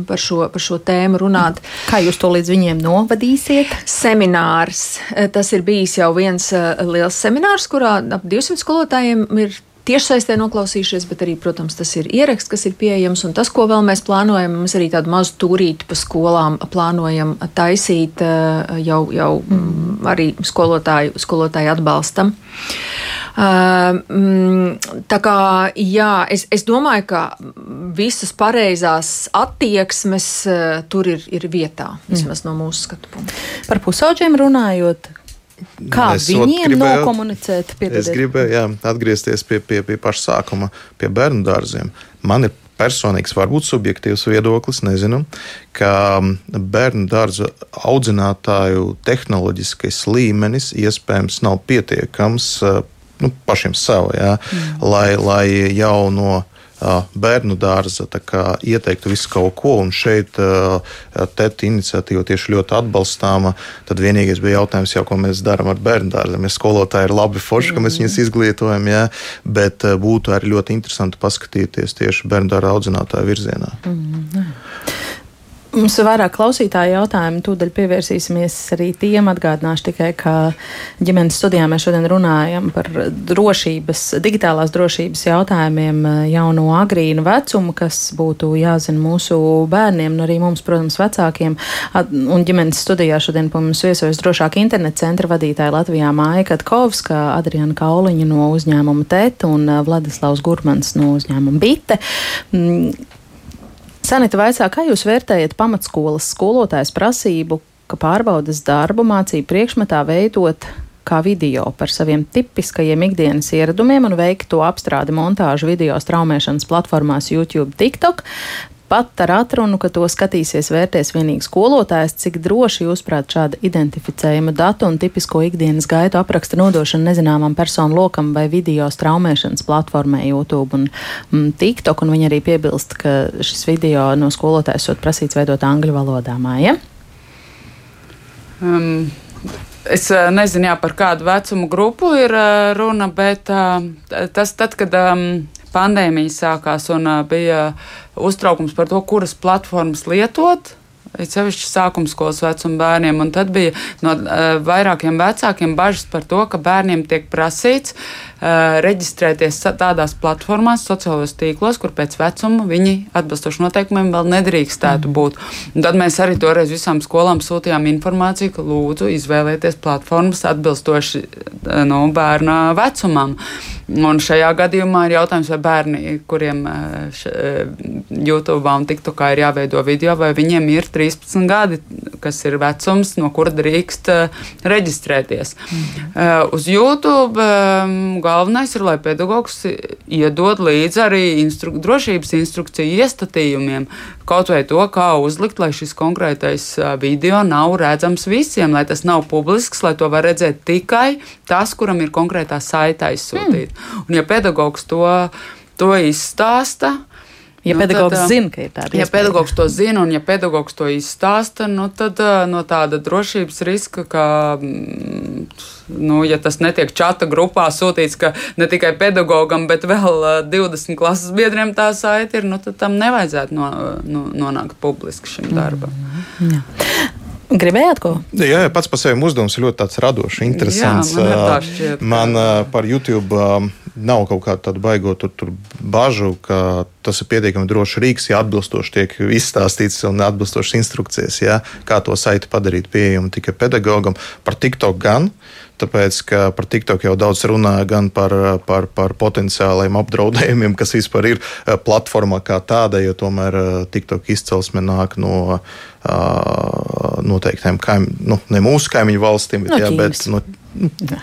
Speaker 5: par šo, par šo tēmu runāt.
Speaker 3: Kā jūs to līdz viņiem novadīsiet?
Speaker 5: Seminārs. Tas ir bijis jau viens liels seminārs, kurā ap 200 skolotājiem ir tiešsaistē noklausījušies, bet arī, protams, tas ir ieraksts, kas ir pieejams. Un tas, ko vēl mēs plānojam, mēs arī tādu mazu turīti pa skolām plānojam taisīt eh, jau, jau mm. arī skolotāju, skolotāju atbalstam. Uh, tā kā jā, es, es domāju, ka visas pareizās attieksmes uh, tur ir, ir vietā, vismaz mm. no mūsu skatu punkta.
Speaker 3: Par pusauģiem runājot, Kā es viņiem gribēju, nokomunicēt?
Speaker 6: Piedodiet. Es gribēju jā, atgriezties pie, pie, pie paša sākuma, pie bērnu dārziem. Man ir personīgs, varbūt subjektīvs viedoklis, nezinu, ka bērnu dārza audzinātāju tehnoloģiskais līmenis iespējams nav pietiekams nu, pašiem sev, jā, mm. lai, lai jau no bērnu dārza ieteiktu visu kaut ko, un šeit TET iniciatīva tieši ļoti atbalstāma. Tad vienīgais bija jautājums, jau, ko mēs darām ar bērnu dārziem. Mēs skolotāji ir labi forši, ka mēs viņus izglītojam, jā, bet būtu arī ļoti interesanti paskatīties tieši bērnu dārza audzinātāju virzienā. Mm.
Speaker 3: Mums ir vairāk klausītāju jautājumu, tūdaļ pievērsīsimies arī tiem. Atgādināšu tikai, ka ģimenes studijā mēs šodien runājam par drošības, digitālās drošības jautājumiem jau no agrīna vecuma, kas būtu jāzina mūsu bērniem un arī mums, protams, vecākiem. Un ģimenes studijā šodien pa mums viesojas drošāk interneta centra vadītāja Latvijā Māja Katkovska, Adriana Kauliņa no uzņēmuma TET un Vladislavs Gurmans no uzņēmuma BITE. Sanita vaicā, kā jūs vērtējat pamatskolas skolotājas prasību, ka pārbaudas darbu mācību priekšmetā veidot kā video par saviem tipiskajiem ikdienas ieradumiem un veikt to apstrādi montāžu video straumēšanas platformās YouTube, TikTok. Pat ar atrunu, ka to skatīsies vērtēs vienīgi skolotājs, cik droši jūsuprāt šāda identificējuma datu un tipisko ikdienas gaitu apraksta nodošana nezināmam personu lokam vai video straumēšanas platformai YouTube un mm, TikTok, un viņi arī piebilst, ka šis video no skolotājas sot prasīts veidot angļu valodā māja.
Speaker 4: Um. Es nezinu, jā, par kādu vecumu grupu ir runa, bet tas tad, kad um, pandēmija sākās un bija uztraukums par to, kuras platformas lietot. It sevišķi sākuma skolas vecuma bērniem, un tad bija no vairākiem vecākiem bažas par to, ka bērniem tiek prasīts reģistrēties tādās platformās, sociālajos tīklos, kur pēc vecuma viņi atbilstoši noteikumiem vēl nedrīkstētu būt. Un tad mēs arī toreiz visām skolām sūtījām informāciju, ka lūdzu izvēlieties platformas atbilstoši no bērna vecumam. Un šajā gadījumā ir jautājums, vai bērni, kuriem YouTube un TikTokā ir jāveido video, vai viņiem ir 13 gadi, kas ir vecums, no kura drīkst reģistrēties. Mm. Uz YouTube galvenais ir, lai pedagogs iedod līdzi arī instru drošības instrukciju iestatījumiem, kaut vai to, kā uzlikt, lai šis konkrētais video nav redzams visiem, lai tas nav publisks, lai to var redzēt tikai tas, kuram ir konkrētā saita aizsūtīta. Mm. Un ja pedagogs to, to izstāsta,
Speaker 3: Ja nu, pedagogs tad, zina, ka ir tāda
Speaker 4: ja iespēja. pedagogs to zina un ja pedagogs to izstāsta, nu, tad no tāda drošības riska, ka, mm, nu, ja tas netiek čata grupā sūtīts, ka ne tikai pedagogam, bet vēl 20 klases biedriem tā saita ir, nu, tad tam nevajadzētu no, no, nonākt publiski šim darbam. Mm.
Speaker 3: Jā. Gribējāt ko?
Speaker 6: Jā, jā pats par sevi uzdevums ir ļoti radošs, interesants.
Speaker 4: Jā, man
Speaker 6: man par YouTube nav kaut kāda tāda baigot tur, tur bažu, ka tas ir pietiekami drošs rīks, ja atbilstoši tiek izstāstīts un atbilstošas instrukcijas, ja, kā to saiti padarīt pieejamu tikai pedagogam. Par TikTok gan. Tāpēc, ka par TikTok jau daudz runāja gan par, par, par potenciāliem apdraudējumiem, kas vispār ir platformā kā tāda, jo tomēr TikTok izcelsme nāk no noteiktiem kaimiņiem, nu, ne mūsu kaimiņu valstīm, bet, no jā, bet no
Speaker 3: Jā.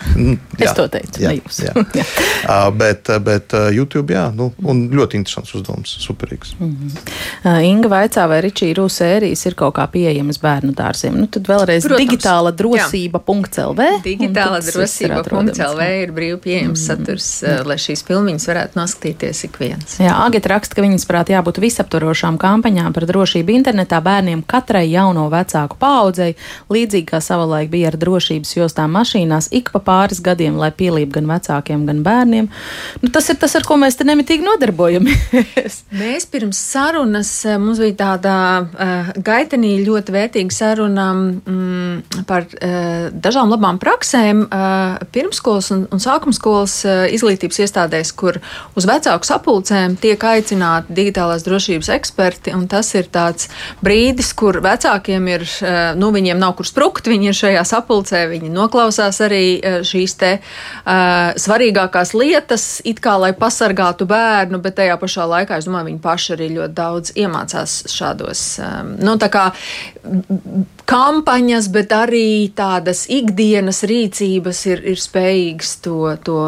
Speaker 3: Es to teicu, jā. Jā. jā.
Speaker 6: Uh, bet, bet YouTube, jā, nu, un ļoti interesants uzdevums, superīgs. Mm
Speaker 3: -hmm. Inga vaicā, vai Ričija Rūs sērijas ir kaut kā pieejamas bērnu dārziem. Nu, tad vēlreiz Protams, digitāla drosība.lv.
Speaker 5: Digitāla drosība.lv ir brīvi pieejams mm -hmm. saturs, lai šīs filmiņas varētu noskatīties ik viens.
Speaker 3: Jā, Agita raksta, ka viņas prāt jābūt visaptvarošām kampaņām par drošību internetā bērniem katrai jauno vecāku paudzei, līdzīgi kā savulaik bija ar drošības jostām mašīnās mainās ik pa pāris gadiem, lai pielīp gan vecākiem, gan bērniem. Nu, tas ir tas, ar ko mēs te nemitīgi nodarbojamies.
Speaker 5: mēs pirms sarunas eh, mums bija tāda uh, gaitenī ļoti vērtīga saruna mm, par uh, dažām labām praksēm uh, pirmskolas un, un sākumskolas uh, izglītības iestādēs, kur uz vecāku sapulcēm tiek aicināti digitālās drošības eksperti. Tas ir tāds brīdis, kur vecākiem ir, nu, viņiem nav kur sprukt, viņi ir šajā sapulcē, viņi noklausās arī arī e, šīs te uh, svarīgākās lietas, it kā lai pasargātu bērnu, bet tajā pašā laikā es domāju, viņi paši arī ļoti daudz iemācās šādos, um, nu, tā kā kampaņas, bet arī tādas ikdienas rīcības ir, ir spējīgas to, to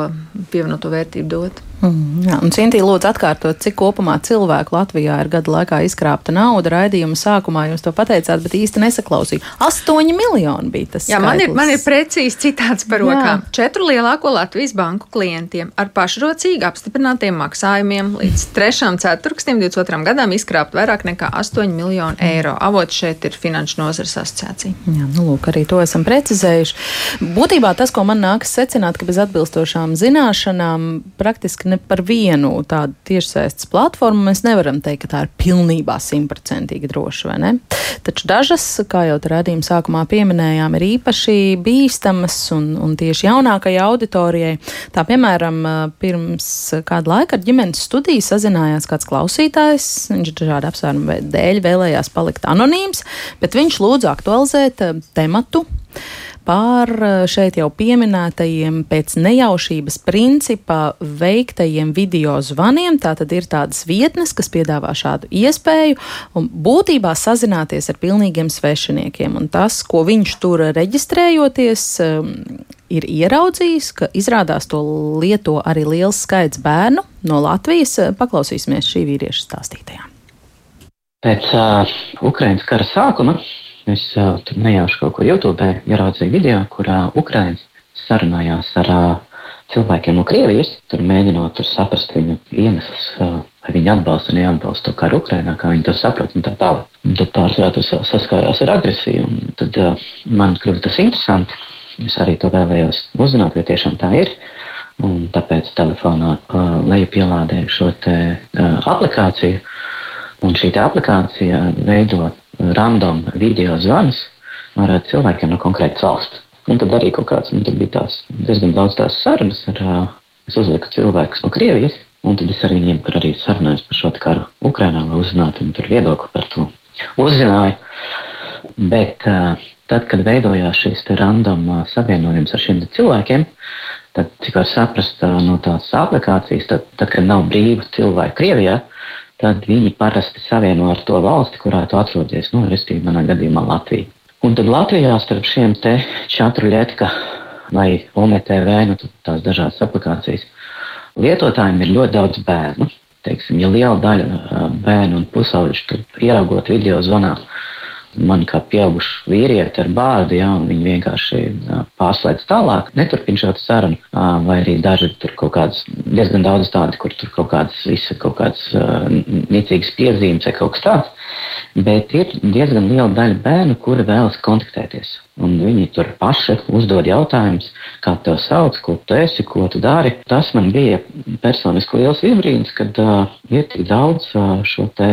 Speaker 5: pievienoto vērtību dot.
Speaker 3: Mm, jā, un Cintī lūdzu atkārtot, cik kopumā cilvēku Latvijā ir gadu laikā izkrāpta nauda. Raidījuma sākumā jūs to pateicāt, bet īsti nesaklausīju. 8 miljoni bija tas.
Speaker 5: Jā, skaitlis. man ir, man ir precīzi citāts par rokām. Jā. Četru lielāko Latvijas banku klientiem ar pašrocīgi apstiprinātiem maksājumiem līdz 3. ceturksnim 22. gadam izkrāpt vairāk nekā 8 miljonu eiro. Avots šeit ir Finanšu nozares asociācija.
Speaker 3: Jā, nu lūk, arī to esam precizējuši. Būtībā tas, ko man nākas secināt, ka bez atbilstošām zināšanām praktiski ne par vienu tādu tiešsaistes platformu mēs nevaram teikt, ka tā ir pilnībā simtprocentīgi droša, vai ne? Taču dažas, kā jau redzījuma sākumā pieminējām, ir īpaši bīstamas un, un tieši jaunākajai auditorijai. Tā piemēram, pirms kāda laika ar ģimenes studiju sazinājās kāds klausītājs. Viņš dažādu apsvērumu dēļ vēlējās palikt anonīms, bet viņš lūdza aktualizēt tematu par eh, šeit jau pieminētajiem pēc nejaušības principa veiktajiem video zvaniem. Tā tad ir tādas vietnes, kas piedāvā šādu iespēju un būtībā sazināties ar pilnīgiem svešiniekiem. Un tas, ko viņš tur reģistrējoties, ehm, ir ieraudzījis, ka izrādās to lieto arī liels skaits bērnu no Latvijas. Paklausīsimies šī vīrieša stāstītajā.
Speaker 7: Pēc uh, Ukraiņas kara sākuma es uh, tur nejauši kaut kur YouTube ieraudzīju video, kurā Ukraiņas sarunājās ar uh, cilvēkiem no Krievijas, tur mēģinot tur saprast viņu iemeslus, uh, vai viņi atbalsta vai neatbalsta to karu Ukrainā, kā viņi to saprot un tā tālāk. Un tad pārsvarā tas saskārās ar agresiju, un tad uh, man kļuva tas interesanti. Es arī to vēlējos uzzināt, vai tiešām tā ir. Un tāpēc telefonā uh, lejupielādēju šo te, uh, aplikāciju. Un šī aplikācija veido random video zvanus ar cilvēkiem no konkrētas valsts. Un tad arī kaut kāds, nu, tad bija tās diezgan daudz tās sarunas ar, es uzliku cilvēkus no Krievijas, un tad es arī viņiem par arī sarunājos par šo karu Ukrainā, lai uzzinātu viņu tur viedokli par to. Uzzināju, bet tad, kad veidojās šīs random uh, savienojums ar šiem cilvēkiem, tad, cik var saprast no tās aplikācijas, tad, tad, kad nav brīvu cilvēku Krievijā, tad viņi parasti savieno ar to valsti, kurā tu atrodies, nu, respektīvi, manā gadījumā Latviju. Un tad Latvijā starp šiem te četru lietka vai OMTV, nu, tās dažādas aplikācijas, lietotājiem ir ļoti daudz bērnu. Teiksim, ja liela daļa bērnu un pusauģu ieraugot video zvanā, man kā pieaugušu vīrieti ar bārdu, ja, un viņi vienkārši pārslēdz tālāk, neturpina šo sarunu, vai arī daži tur kaut kādas, diezgan daudz tādi, kur tur kaut kādas, visa kaut kādas nicīgas piezīmes vai kaut kas tāds, bet ir diezgan liela daļa bērnu, kuri vēlas kontaktēties. Un viņi tur paši uzdod jautājumus, kā te sauc, ko tu esi, ko tu dari. Tas man bija personiski liels izbrīns, kad uh, ir tik daudz uh, šo te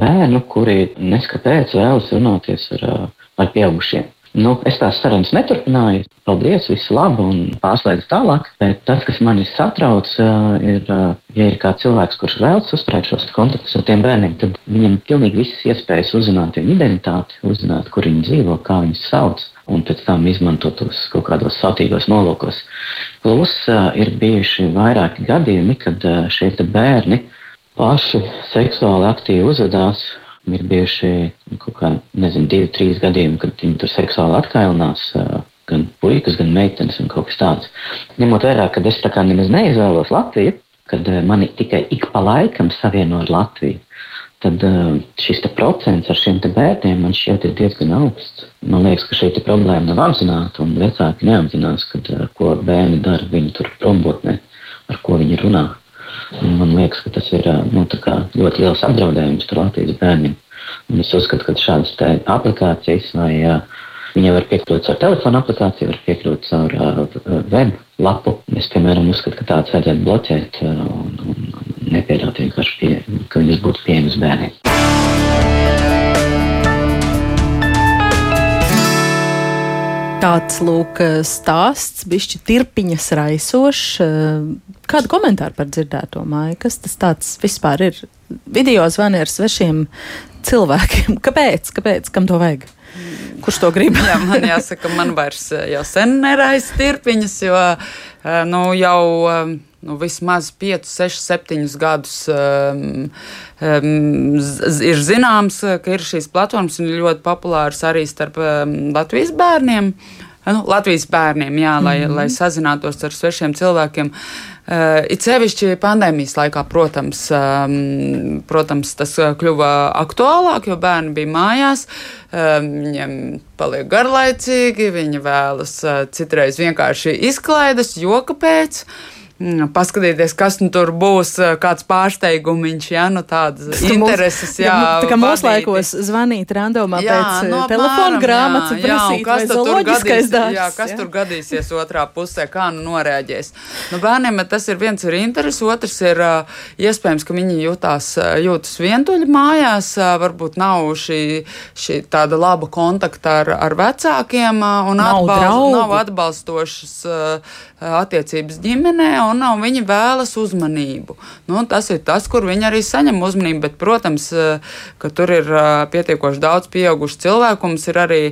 Speaker 7: bērnu, kuri neskapēc vēlas runāties ar, ar pieaugušiem. Nu, es tās sarunas neturpināju. Paldies, viss labi un pārslēdzu tālāk. Bet tas, kas mani satrauc, ir, ja ir kāds cilvēks, kurš vēlas uzturēt šos kontaktus ar tiem bērniem, tad viņam ir pilnīgi visas iespējas uzzināt viņu identitāti, uzzināt, kur viņi dzīvo, kā viņus sauc. Un pēc tam izmantot tos kaut kādos sautīgos nolūkos. Plus ir bijuši vairāki gadījumi, kad šie bērni paši seksuāli aktīvi uzvedās. Ir bijuši kaut kādi, nezinu, divi, trīs gadījumi, kad viņi tur seksuāli atkailinās. Gan puikas, gan meitenes un kaut kas tāds. Ņemot vērā, ka es tā kā nemaz neizvēlos Latviju, kad mani tikai ik pa laikam savieno ar Latviju, tad šis procents ar šiem bērniem man šķiet ir diezgan augsts. Man liekas, ka šī problēma nav apzināta, un vecāki neapzinās, kad, ko bērni dara viņu tur prombotnē, ar ko viņi runā. Man liekas, ka tas ir nu, ļoti liels apdraudējums Latvijas bērniem. Un es uzskatu, ka šādas aplikācijas vai Viņa var piekļūt caur telefona aplikāciju, var piekļūt caur uh, web lapu. Es, piemēram, uzskatu, ka tāds vajadzētu bloķēt uh, un, un nepieļaut vienkārši, pie, ka viņas būtu pieejamas bērniem.
Speaker 3: Tāds lūk, stāsts, bišķi tirpiņas raisošs. Kādu komentāru par dzirdēto māju? Kas tas tāds vispār ir? Video zvani ar svešiem cilvēkiem. Kāpēc? Kāpēc? Kam to vajag? Kurš to grib?
Speaker 4: Jā, man jāsaka, man vairs jau sen neraisa tirpiņas, jo nu, jau nu, vismaz 5, 6, 7 gadus um, um, ir zināms, ka ir šīs platformas un ļoti populāras arī starp um, Latvijas bērniem. Nu, Latvijas bērniem, jā, lai, mm -hmm. lai sazinātos ar svešiem cilvēkiem. Uh, it sevišķi pandēmijas laikā, protams, um, protams, tas kļuva aktuālāk, jo bērni bija mājās. Um, viņiem paliek garlaicīgi, viņi vēlas uh, citreiz vienkārši izklaides, joka pēc. Uh, paskatīties, kas nu tur būs, kāds pārsteigumiņš, ja nu tādas intereses. Jā, jā
Speaker 3: tā kā mūsu laikos zvanīt randomā jā, pēc no, telefona grāmatas, prasīt, jā, kas tur loģiskais darbs.
Speaker 4: Jā, kas jā. tur gadīsies otrā pusē, kā nu norēģēs. Nu, bērniem tas ir viens ir interesi, otrs ir iespējams, ka viņi jūtās, jūtas vientuļi mājās, varbūt nav šī, šī tāda laba kontakta ar, ar vecākiem un nav, atbalst, nav atbalstošas attiecības ģimenē un viņi vēlas uzmanību. Nu, tas ir tas, kur viņi arī saņem uzmanību, bet, protams, ka tur ir pietiekoši daudz pieaugušu cilvēku. Mums ir arī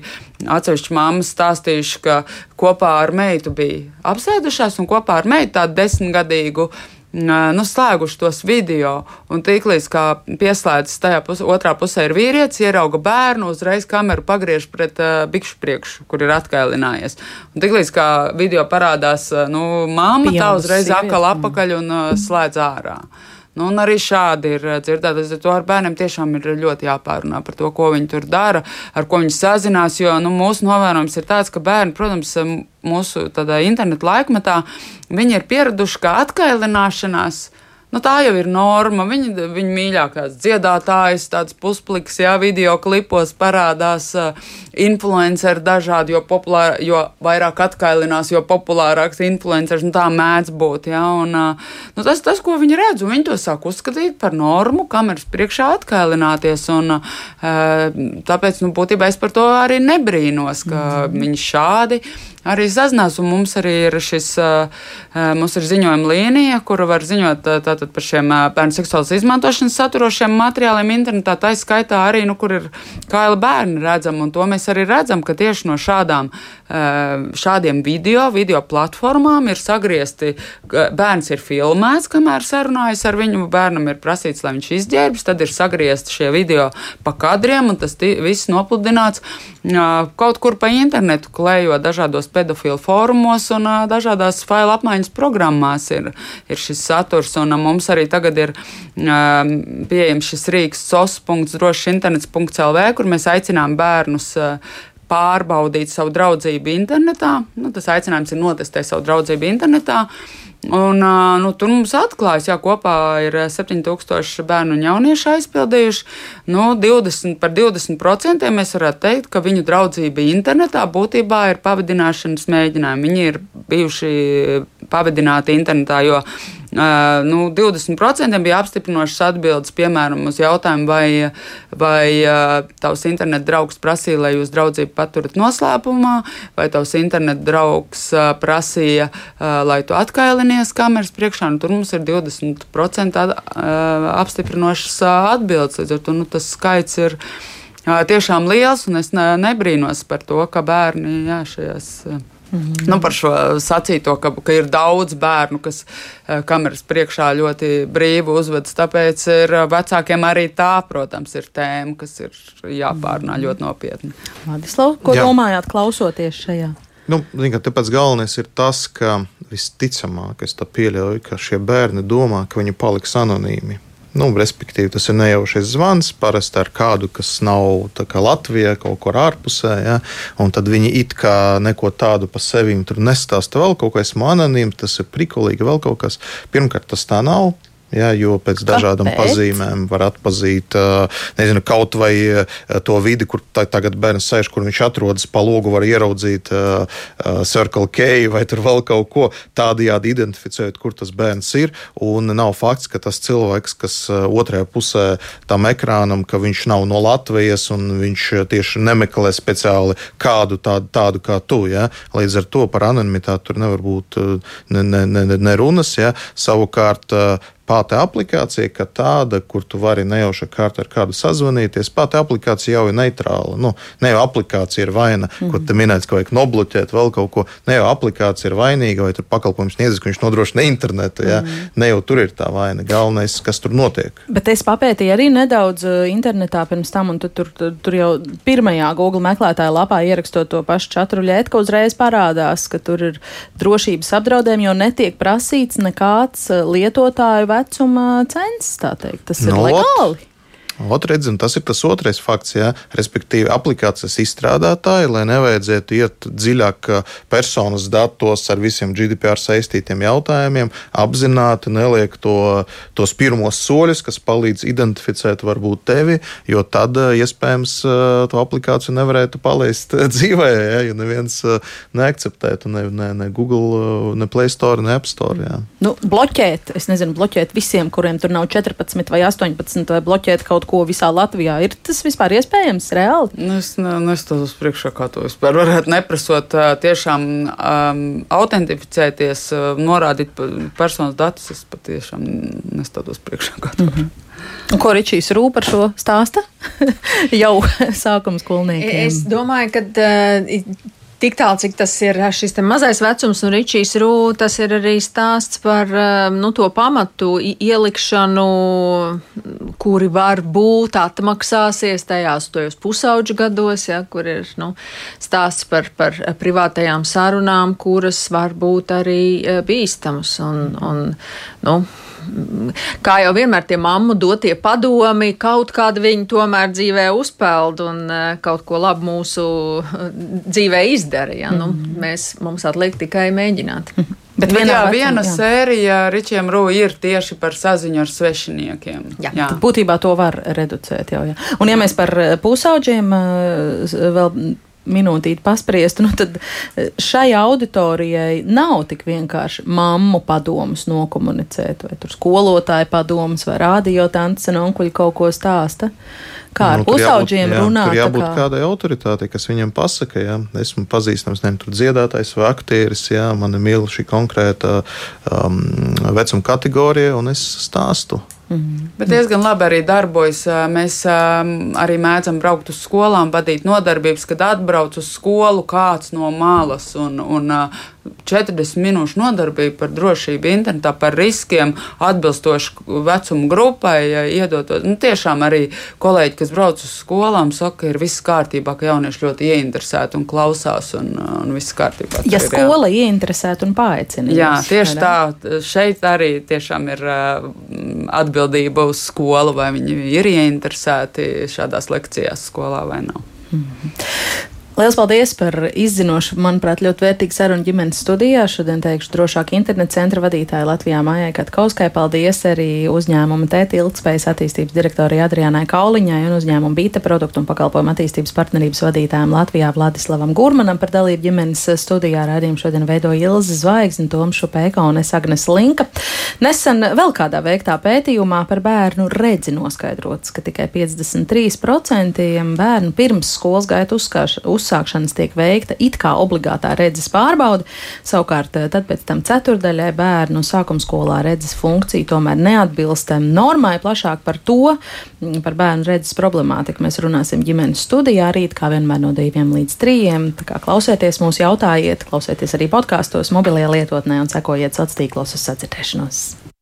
Speaker 4: atsevišķi māmas stāstījuši, ka kopā ar meitu bija apsēdušās un kopā ar meitu tādu desmitgadīgu nu, slēguši tos video. Un tiklīdz kā pieslēdzas tajā pus, otrā pusē ir vīrietis, ierauga bērnu, uzreiz kameru pagriež pret uh, bikšu priekšu, kur ir atkailinājies. Un tiklīdz kā video parādās, nu, māma tā uzreiz akal apakaļ un uh, slēdz ārā. Nu, un arī šādi ir dzirdēti. Līdz ar to ar bērniem tiešām ir ļoti jāpārunā par to, ko viņi tur dara, ar ko viņi sazinās. Jo nu, mūsu novērojums ir tāds, ka bērni, protams, mūsu interneta laikmetā, viņi ir pieraduši, ka atkailināšanās Nu, tā jau ir norma. Viņa, viņa mīļākās dziedātājas, tāds puspliks, jā, video klipos parādās uh, influenceri dažādi, jo, populār, jo vairāk atkailinās, jo populārāks influenceris, nu tā mēdz būt, jā, un nu, tas, tas, ko viņi redz, un viņi to sāk uzskatīt par normu, kameras priekšā atkailināties, un tāpēc, nu, būtībā es par to arī nebrīnos, ka mm. viņi šādi arī sazinās. Mums arī ir šis, mums ir ziņojuma līnija, kura var ziņot tātad par šiem bērnu seksuālas izmantošanas saturošiem materiāliem internetā. Tā skaitā arī, nu, kur ir kaila bērni redzami, un to mēs arī redzam, ka tieši no šādām, šādiem video, video platformām ir sagriezti, bērns ir filmēts, kamēr sarunājas ar viņu, bērnam ir prasīts, lai viņš izģērbjas, tad ir sagriezti šie video pa kadriem, un tas viss nopludināts kaut kur pa internetu, klējot dažādos pedofilu fórumos un dažādās failu apmaiņas programmās ir, ir šis saturs. Un, mums arī tagad ir pieejams šis rīks sos.drošinternets.lv, kur mēs aicinām bērnus pārbaudīt savu draudzību internetā. Nu, tas aicinājums ir notestēt savu draudzību internetā. Un, nu, tur mums atklājas, ka kopā ir 7000 bērnu un jauniešu aizpildījuši. Nu, 20, par 20% mēs varētu teikt, ka viņu draudzība internetā būtībā ir pavadināšanas mēģinājumi. Viņi ir bijuši pavadināti internetā, jo nu, 20% bija apstiprinošas atbildes, piemēram, uz jautājumu, vai, vai tavs interneta draugs prasīja, lai jūs draudzību paturat noslēpumā, vai tavs interneta draugs prasīja, lai tu atkailinies kameras priekšā. Nu, tur mums ir 20% at, apstiprinošas atbildes, līdz ar to nu, tas skaits ir tiešām liels, un es nebrīnos par to, ka bērni jā, šajās Mm. Nu, par šo sacīto, ka, ka ir daudz bērnu, kas eh, kameras priekšā ļoti brīvi uzvedas. Tāpēc ir eh, vecākiem arī tā, protams, ir tēma, kas ir jāpārnā mm. ļoti nopietni.
Speaker 3: Vladislav, ko Jā. domājāt klausoties šajā?
Speaker 6: Nu, zin, tāpēc galvenais ir tas, ka visticamāk es pieļauju, ka šie bērni domā, ka viņi paliks anonīmi. Nu, respektīvi, tas ir nejaušs zvans, parasti ar kādu, kas nav kā Latvijā, kaut kur ārpusē. Ja? Un tad viņi it kā neko tādu par sevi nestāsta vēl kaut ko, esmu anonīms, tas ir prikulīgi, vēl kaut kas. Pirmkārt, tas tā nav. Ja, jo pēc dažādām Kāpēc? pazīmēm var atpazīt nezinu, kaut vai to vidi, kur tagad bērns sēž, kur viņš atrodas, pa logu var ieraudzīt Circle K vai vēl kaut ko tādajādi identificēt, kur tas bērns ir. Un nav fakts, ka tas cilvēks, kas otrajā pusē tam ekrānam, ka viņš nav no Latvijas un viņš tieši nemeklē speciāli kādu tādu, tādu kā tu. Ja? Līdz ar to par anonimitāti tur nevar būt ne, ne, ne, ne runas. Ja? Savukārt Pati aplikācija, kā tāda, kur tu vari nejauši kārtā ar kādu sazvanīties, pati aplikācija jau ir neitrāla. Nu, ne jau aplikācija ir vaina, mm -hmm. kur te minēts, ka vajag nobloķēt vēl kaut ko. Ne jau aplikācija ir vainīga, vai tur pakalpojums sniedzis, ka viņš nodrošina internetu. Ja? Mm -hmm. Ne jau tur ir tā vaina. Galvenais, kas tur notiek.
Speaker 3: Bet es papētīju arī nedaudz uh, internetā pirms tam, un tu, tur, tur, tur jau pirmajā Google meklētāja lapā ierakstot to pašu čatruļētu, ka uzreiz parādās, ka tur ir drošības apdraudējumi, jo netiek prasīts nekāds uh, lietotāju vecuma census, tā teikt. Tas ir no, nu, legāli.
Speaker 6: Otredz, tas ir tas otrais fakts, jā, respektīvi aplikācijas izstrādātāji, lai nevajadzētu iet dziļāk personas datos ar visiem GDPR saistītiem jautājumiem, apzināti neliek to, tos pirmos soļus, kas palīdz identificēt varbūt tevi, jo tad iespējams to aplikāciju nevarētu palaist dzīvē, jā, ja neviens neakceptētu ne, ne, ne Google, ne Play Store, ne App Store. Jā.
Speaker 3: Nu, bloķēt, es nezinu, bloķēt visiem, kuriem tur nav 14 vai 18, vai bloķēt kaut kaut ko visā Latvijā. Ir tas vispār iespējams, reāli?
Speaker 4: Nu, es ne, nestātos priekšā, kā to vispār varētu neprasot. Tiešām um, autentificēties, norādīt personas datus, es patiešām nestātos priekšā, kā to. Mm -hmm.
Speaker 3: Ko Ričijs rūp par šo stāstu? Jau sākuma skolniekiem.
Speaker 5: Es domāju, ka uh, Tik tālu, cik tas ir šis mazais vecums un Ričijs Rū, tas ir arī stāsts par um, nu, to pamatu ielikšanu, kuri var būt atmaksāsies tajās tojos pusauģu gados, ja, kur ir nu, stāsts par, par privātajām sarunām, kuras var būt arī bīstamas. Un, un, nu, kā jau vienmēr tie mammu dotie padomi, kaut kāda viņi tomēr dzīvē uzpeld un kaut ko labu mūsu dzīvē izdara. Ja? Nu, mhm. mēs, mums atliek tikai mēģināt.
Speaker 4: Bet vienā jā, vecum, viena jā. sērija Ričiem Rū ir tieši par saziņu ar svešiniekiem.
Speaker 3: Jā. Jā. Būtībā to var reducēt jau. Jā. Un ja mēs par pusauģiem vēl minūtīti paspriest, nu tad e, šai auditorijai nav tik vienkārši mammu padomus nokomunicēt, vai tur skolotāju padomus, vai rādiotantes un onkuļi kaut ko stāsta. Kā ar nu, pusauģiem runāt?
Speaker 6: Tur jābūt kā... kādai autoritātei, kas viņam pasaka, jā, esmu pazīstams, ne tur dziedātājs vai aktieris, jā, man ir mīl šī konkrēta um, vecuma kategorija, un es stāstu
Speaker 4: Mm. Bet diezgan labi arī darbojas. Mēs arī mēdzam braukt uz skolām, vadīt nodarbības, kad atbrauc uz skolu kāds no malas un, un 40 minūšu nodarbība par drošību internetā, par riskiem, atbilstoši vecuma grupai, iedotot. Nu, tiešām arī kolēģi, kas brauc uz skolām, saka, ka ir viss kārtībā, ka jaunieši ļoti ieinteresēti un klausās, un, un viss kārtībā.
Speaker 3: Ja skola ieinteresēta un paaicina.
Speaker 4: Jā, tieši tā. Šeit arī tiešām ir atbildība uz skolu, vai viņi ir ieinteresēti šādās lekcijās skolā vai nav.
Speaker 3: Lielas paldies par izzinošu, manuprāt, ļoti vērtīgu sarunu ģimenes studijā. Šodien teikšu drošāk internetu centra vadītāja Latvijā Mājai Katkauskai. Paldies arī uzņēmuma tēti ilgspējas attīstības direktorai Adriānai Kauliņai un uzņēmuma Bīta produktu un pakalpojumu attīstības partnerības vadītājiem Latvijā Vladislavam Gurmanam par dalību ģimenes studijā. Rādījumu šodien veidoja Ilze Zvaigzne, Tomšu Pēka un es Agnes Linka. Nesen vēl kādā veiktā pētījumā par bērnu redzi noskaidrots, ka tikai 53% bērnu pirms skolas gaita uzskāšanas uzsākšanas tiek veikta it kā obligātā redzes pārbaude. Savukārt, eh, tad pēc tam ceturdaļai bērnu sākuma skolā redzes funkcija tomēr neatbilst normai. Plašāk par to, mm, par bērnu redzes problemātiku mēs runāsim ģimenes studijā rīt, kā vienmēr no diviem līdz trījiem. Tā kā klausieties mūs, jautājiet, klausieties arī podkāstos, mobilajā lietotnē un sekojiet sociālos tīklos uz sadzirdēšanos.